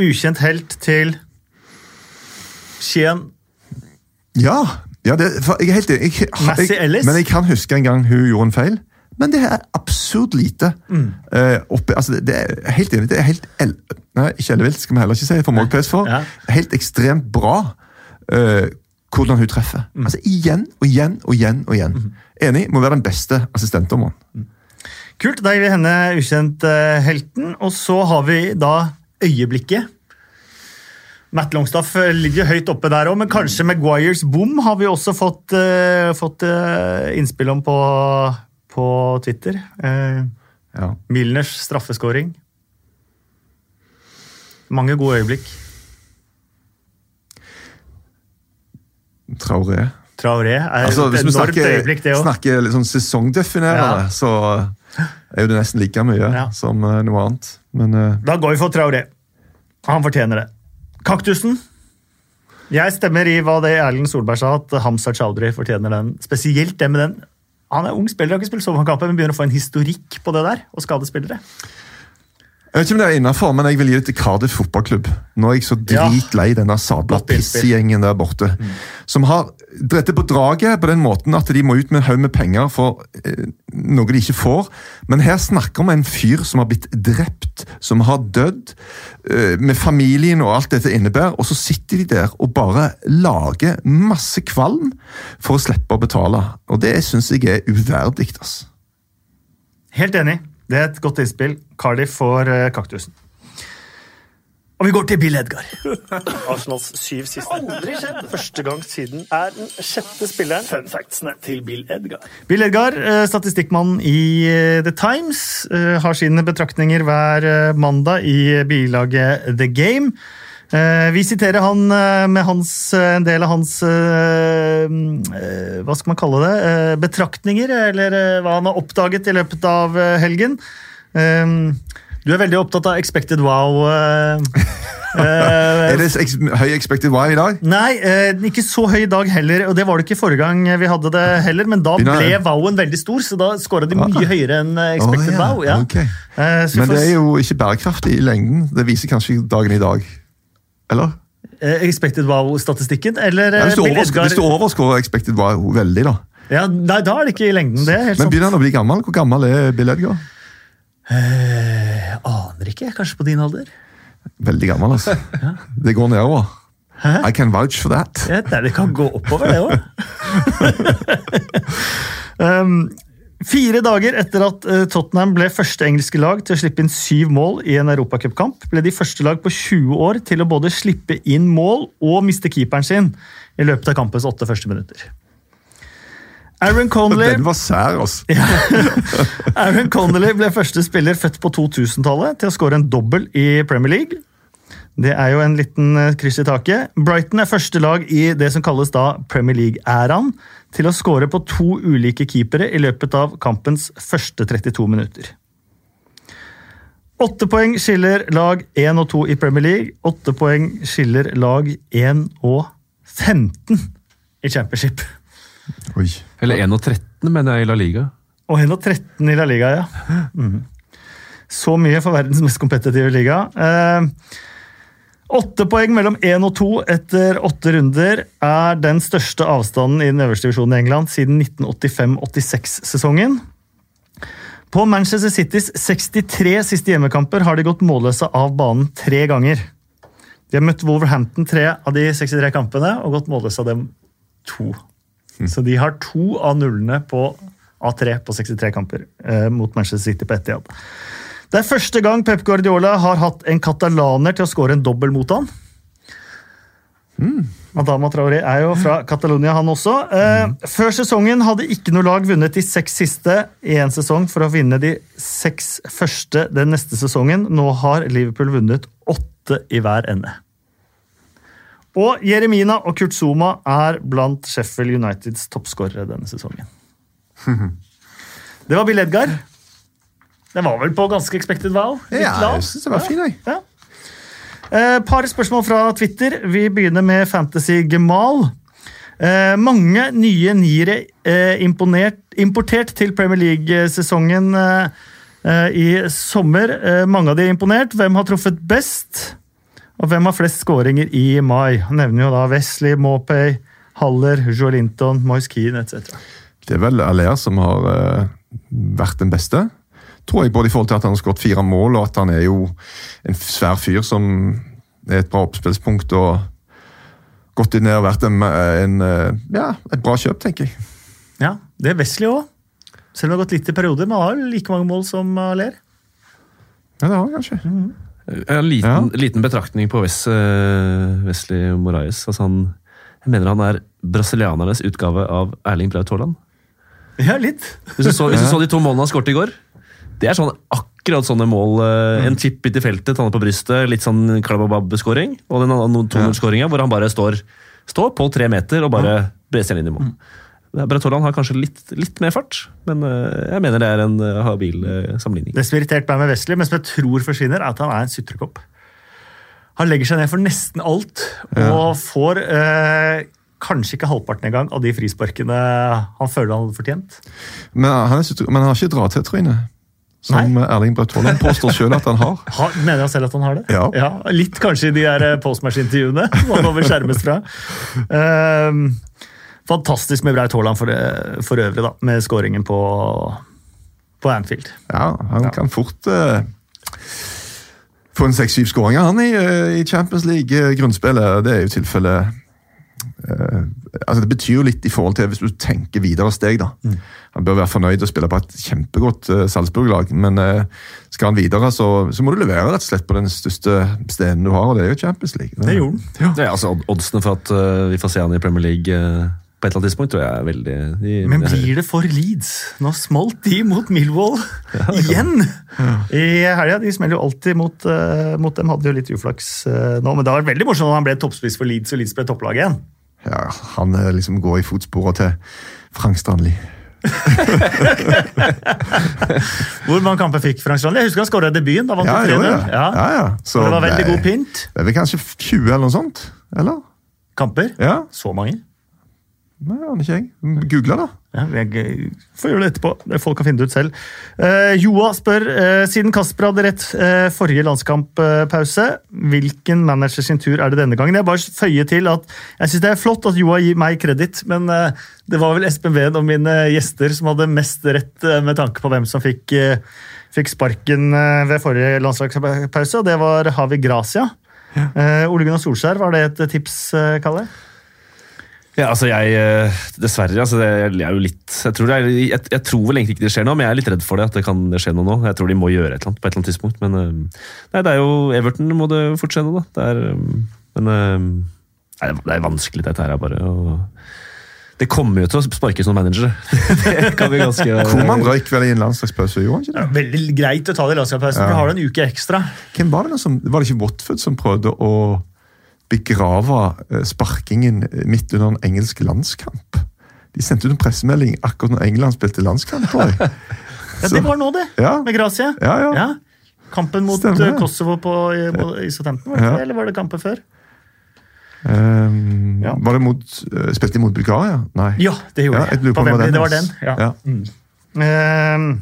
Ukjent helt til Skien. Ja, ja det, jeg er helt enig. Men jeg kan huske en gang hun gjorde en feil. Men det er absurd lite. Eh, oppe, altså det, det er helt enig. Det er helt el Nei, ikke ellevilt, skal vi heller ikke si. for vi også for. Ja. Helt ekstremt bra uh, hvordan hun treffer. Altså Igjen og igjen og igjen. og igjen. Enig, må være den beste assistentdommeren. Kult, da gir vi henne ukjent-helten. Og så har vi da øyeblikket. Matt Longstaff eh, ligger høyt oppe der òg, men kanskje Maguires bom har vi også fått, uh, fått uh, innspill om på, på Twitter. Eh, Ja. Milners straffeskåring. Mange gode øyeblikk. Traoré. Traoré er Altså, et hvis vi enormt snakker, øyeblikk, det òg. snakker litt sånn sesongdefinerende, Ja. så er jo det nesten like mye Ja. som eh, noe annet. Men uh... Da går vi for Traoré. Han fortjener det. Kaktusen. Jeg stemmer i hva det Erlend Solberg sa, at Hamza Chaudhry fortjener den. Spesielt det med den. Han er ung spiller, har ikke spilt så men begynner å få en historikk på det der. og skadespillere. Jeg vet ikke om det er innenfor, men jeg vil gi det til Cardiff fotballklubb. Nå er jeg så dritlei denne sabla pissegjengen der borte. Som har drept på draget på den måten at de må ut med en haug med penger for eh, noe de ikke får. Men her snakker vi om en fyr som har blitt drept, som har dødd, eh, med familien og alt dette innebærer, og så sitter de der og bare lager masse kvalm for å slippe å betale. Og det syns jeg er uverdig. altså. Helt enig. Det er et godt innspill. Cardiff får eh, kaktusen. Og vi går til Bill Edgar. Arsenals syv siste. Aldri skjedd! Første gang siden er den sjette spilleren. Fun factsene til Bill Edgar. Bill Edgar, statistikkmannen statistikkmann i eh, The Times, eh, har sine betraktninger hver eh, mandag i bilaget The Game. Eh, Vi siterer han eh, med hans, eh, en del av hans Hva skal man kalle det? Betraktninger, eller hva han har oppdaget i løpet av helgen. Eh, Du er veldig opptatt av expected wow. Er det høy expected why i dag? Nei, ikke så høy i dag heller, og det var det ikke forrige gang vi hadde det heller, men da ble wowen veldig stor, så da skåra de mye høyere enn expected expected Å, wow. Ja. Okay. Men det er jo ikke bærekraftig i lengden. Det viser kanskje dagen i dag. Eller? eh, expected wow-statistikken, eller Ja, eh, hvis, du overskår, oversk hvis du overskårer expected wow veldig, da. Ja, nei, da er det ikke i lengden, det Men begynner han å bli gammel? Hvor gammel er Bill Edgar? Eh, aner ikke, kanskje på din alder? Veldig gammel, altså. Det går nedover. Hæ? I can vouch for that. Ja, det, det kan gå oppover, det òg. um, Fire dager etter at eh, Tottenham ble første engelske lag til å slippe inn syv mål i en europacupkamp, ble de første lag på 20 år til å både slippe inn mål og miste keeperen sin i løpet av kampens åtte første minutter. Aaron Connolly, Den var sær, altså. Aaron Connolly ble første spiller født på 2000-tallet til å skåre en dobbel i Premier League. Det er jo en liten eh, kryss i taket. Brighton er første lag i det som kalles da Premier League-æraen til å skåre på to ulike keepere i løpet av kampens første 32 minutter. Åtte poeng skiller lag 1 og 2 i Premier League. Åtte poeng skiller lag 1 og 15 i Championship. Oi. Eller 1 og 13, mener jeg, i La Liga. Og 1 og 13 i La Liga, ja. Mm. Så mye for verdens mest kompetitive liga. Eh, Åtte poeng mellom én og to etter åtte runder er den største avstanden i den øverste divisjonen i England siden 1985-86-sesongen. På Manchester Citys 63 siste hjemmekamper har de gått målløse av banen tre ganger. De har møtt Wolverhampton tre av de 63 kampene og gått målløse av dem to. Så de har to av nullene på A3 på 63 kamper eh, mot Manchester City på Etihad. Det er første gang Pep Guardiola har hatt en katalaner til å skåre en dobbel mot han. Adama Traoré er jo fra Catalonia, han også. Mm. før sesongen hadde ikke noe lag vunnet de seks siste i én sesong for å vinne de seks første den neste sesongen. Nå har Liverpool vunnet åtte i hver ende. Og Jeremina og Kurt Zuma er blant Sheffield Uniteds toppskårere denne sesongen. Det var Bill Edgar. Det var vel på ganske expected wow? Litt Ja, lav. jeg synes det var fin, jeg. Ja. Eh, par spørsmål fra Twitter. Vi begynner med Fantasy Gemal. Eh, mange nye niere eh, imponert, importert til Premier League-sesongen eh, eh, i sommer. Eh, mange av de er imponert. Hvem har truffet best? Og hvem har flest skåringer i mai? Han nevner jo da Wesley, Maupay, Haller, Joelinton, Moise Keane etc. Det er vel Alea som har vært den beste. Tror jeg både i forhold til at han har skåret fire mål, og at han er jo en svær fyr som er et bra oppspillspunkt. og Gått inn og vært en, en, eh, ja, et bra kjøp, tenker jeg. Ja, det er Wesley òg. Selv om det har gått litt i perioder, men har like mange mål som Ler. Ja, det har han kanskje. En liten, liten betraktning på Wes, eh, Wesley Moraes. Altså han, jeg mener han er brasilianernes utgave av Erling Braut Haaland. Ja, litt. Hvis du så, hvis du så de to målene han skåret i går, det er sånn akkurat sånne mål. Mm. En chip ut i feltet, tanne på brystet, litt sånn klababab-skåring. Og den andre 2-0-skåringa hvor han bare står, står på tre meter og bare breser inn i mål. Mm. Haaland har kanskje litt, litt mer fart, men eh, jeg mener det er en eh, habil eh, sammenligning. Det som irriterte meg med Wesley, men som jeg tror forsvinner, er at han er en sutrekopp. Han legger seg ned for nesten alt, og får eh, kanskje ikke halvparten engang av de frisparkene han føler han hadde fortjent. Men han, er, men han har ikke dra til tryne, som Erling Braut Haaland påstår selv at han har. Ha, mener han selv at han har det? Ja. litt kanskje i de her eh, postmatch-intervjuene Man over skjermes fra. Um, fantastisk med Braut Haaland for, for øvrig, da, med skåringen på, på Anfield. Ja, han kan fort uh, få en seks-syv skåringer han i, eh, i Champions League-grunnspillet. Det er jo tilfellet eh, altså Det betyr jo litt i forhold til hvis du tenker videre steg. da. Han bør være fornøyd og spille på et kjempegodt uh, Salzburg-lag, men uh, skal han videre, så, så må du levere rett og slett på den største stenen du har, og det er jo Champions League. Det gjorde han. Ja. Det er altså Oddsene for at vi får se han i Premier League på et eller annet tidspunkt, tror jeg er veldig de, Men blir det for Leeds? Nå smalt de mot Millwall igjen! I helga. De smeller jo alltid mot, mot dem. Hadde jo litt uflaks nå, men det var veldig morsomt når han ble toppspiss for Leeds, og Leeds ble topplaget igjen. Ja, Han eh, liksom går i fotsporene til Frank Stanley. Hvor mange kamper fikk Frank Strandli? Jeg husker han skåra i debuten. Da vant Ja, jo, 3-0. ja. Ja. ja, ja. Så det var veldig god pynt. Det er vel kanskje 20 eller noe sånt? Eller? Kamper. Ja. Så mange. Nei, aner ikke jeg. Google, da. Ja, jeg får gjøre det etterpå. Det Folk kan finne det ut selv. Uh, Joa spør, uh, siden Kasper hadde rett uh, forrige landskamppause, hvilken manager sin tur er det denne gangen? Jeg bare føyer til at jeg syns det er flott at Joa gir meg kreditt, men det var vel Espen Ven og mine gjester som hadde mest rett med tanke på hvem som fikk, fikk sparken ved forrige landslagspause, og det var Havi Gracia. Eh, Ole Gunnar Solskjær, var det et tips, Kalle? Kalle? Ja, altså jeg, eh, Dessverre. altså det, jeg er jo litt jeg tror, det er, jeg, jeg tror vel egentlig ikke det skjer noe, men jeg er litt redd for det. at det kan skje noe nå. Jeg tror de må gjøre et eller annet på et eller annet tidspunkt. Men eh, nei, det er jo Everton må det fort skje noe, da. Det er, eh, men nei, det er vanskelig, dette her. er bare og, Det kommer jo til å sparkes noen managere. det kan vi ganske Koman røyk vel i en landslagspause, gjorde han ikke det? Veldig greit å ta det i landskapspausen, for da har du en uke ekstra. Hvem Var det som, var det ikke Watford som prøvde å begrave eh, sparkingen midt under en engelsk landskamp? De sendte ut en pressemelding akkurat når England spilte landskamp. tror jeg. Ja, Det var nå, det. Ja. Med Gracia. Ja, ja. Ja. Kampen mot Stemmer eh. Kosovo på i, i var det eller var det kampen før? Um, Ja. Var det mot, eh, Spilte de mot Bulgaria? Nei. Ja, det gjorde jeg det. på På Wembley. Det var den. Ja. Ja. Ehm,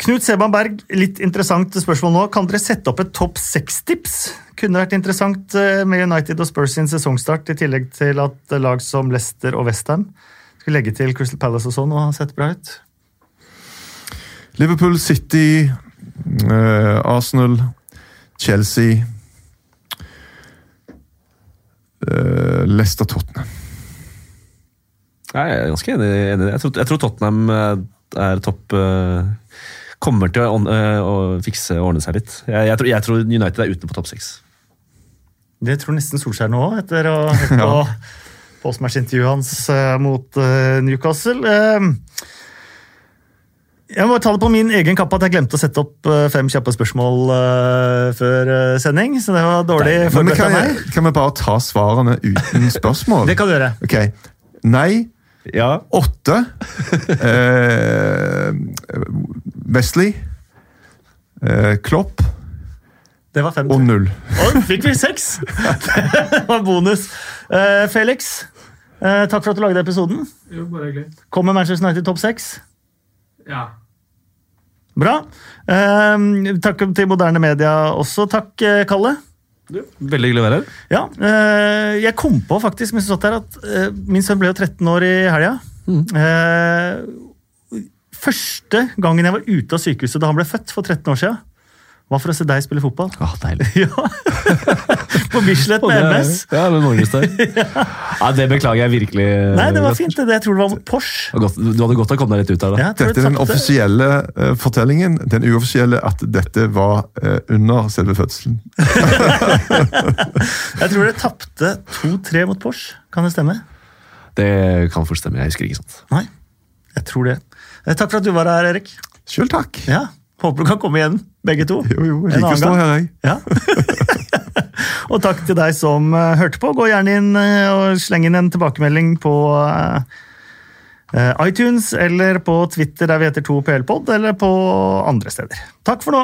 Knut Seban Berg, litt interessant spørsmål nå. Kan dere sette opp et topp seks-tips? Kunne vært interessant eh, med United og Spurs sin sesongstart, i tillegg til at lag som Leicester og Westham skulle legge til Crystal Palace og sånn og har sett bra ut. Liverpool, City, eh, Arsenal, Chelsea eh, Leicester, Tottenham. Jeg er ganske enig, i det. Jeg tror, jeg tror Tottenham eh, er topp eh, Kommer til å, eh, å fikse og ordne seg litt. Jeg, jeg, tror, jeg tror United er utenfor topp seks. Det tror nesten Solskjær nå òg, etter å ha hørt på postmatch-intervjuet hans eh, mot eh, Newcastle. Eh, jeg må ta det på min egen kappe at jeg glemte å sette opp fem kjappe spørsmål før sending, så det var dårlig forberedt av meg. kan vi bare ta svarene uten spørsmål? Det kan du gjøre. Ok. Nei. Ja, Åtte. Eh, Wesley. Eh, Klopp. Det var fem. Og null. Og fikk vi seks! det var bonus. Eh, Felix, eh, takk for at du lagde episoden. Jo, bare hyggelig. Kommer Manchester United topp seks? Ja. Bra. Eh, takk til moderne media også. Takk, eh, Kalle. Veldig hyggelig å være her. Ja, eh, jeg kom på faktisk mens jeg satt her at eh, min sønn ble jo 13 år i helga. Eh, første gangen jeg var ute av sykehuset da han ble født for 13 år siden, var for å se deg spille fotball. Åh, deilig. Ja, På Bislett med MS. Ja, med Morgenstad. ja, det beklager jeg virkelig. Nei, det var fint. det. Jeg tror det var mot Porsche. Godt- Du hadde godt av å komme deg litt ut her, da. Ja, Dette er den offisielle uh, fortellingen. Den uoffisielle at dette var uh, under selve fødselen. Jeg tror dere tapte 2-3 mot Porsche. Kan det stemme? Det kan fort stemme. Jeg husker ikke sånt. Nei, jeg tror det. Eh, Takk for at du var her, Erik. Sjøl takk. Ja, Håper du kan komme igjen, begge to. Jo, jo, jeg liker å stå her, jeg. Ja. og takk til deg som eh, hørte på. Gå gjerne inn eh, og sleng inn en tilbakemelding på iTunes eller på Twitter der vi heter 2PLpod, eller på andre steder. Takk for nå!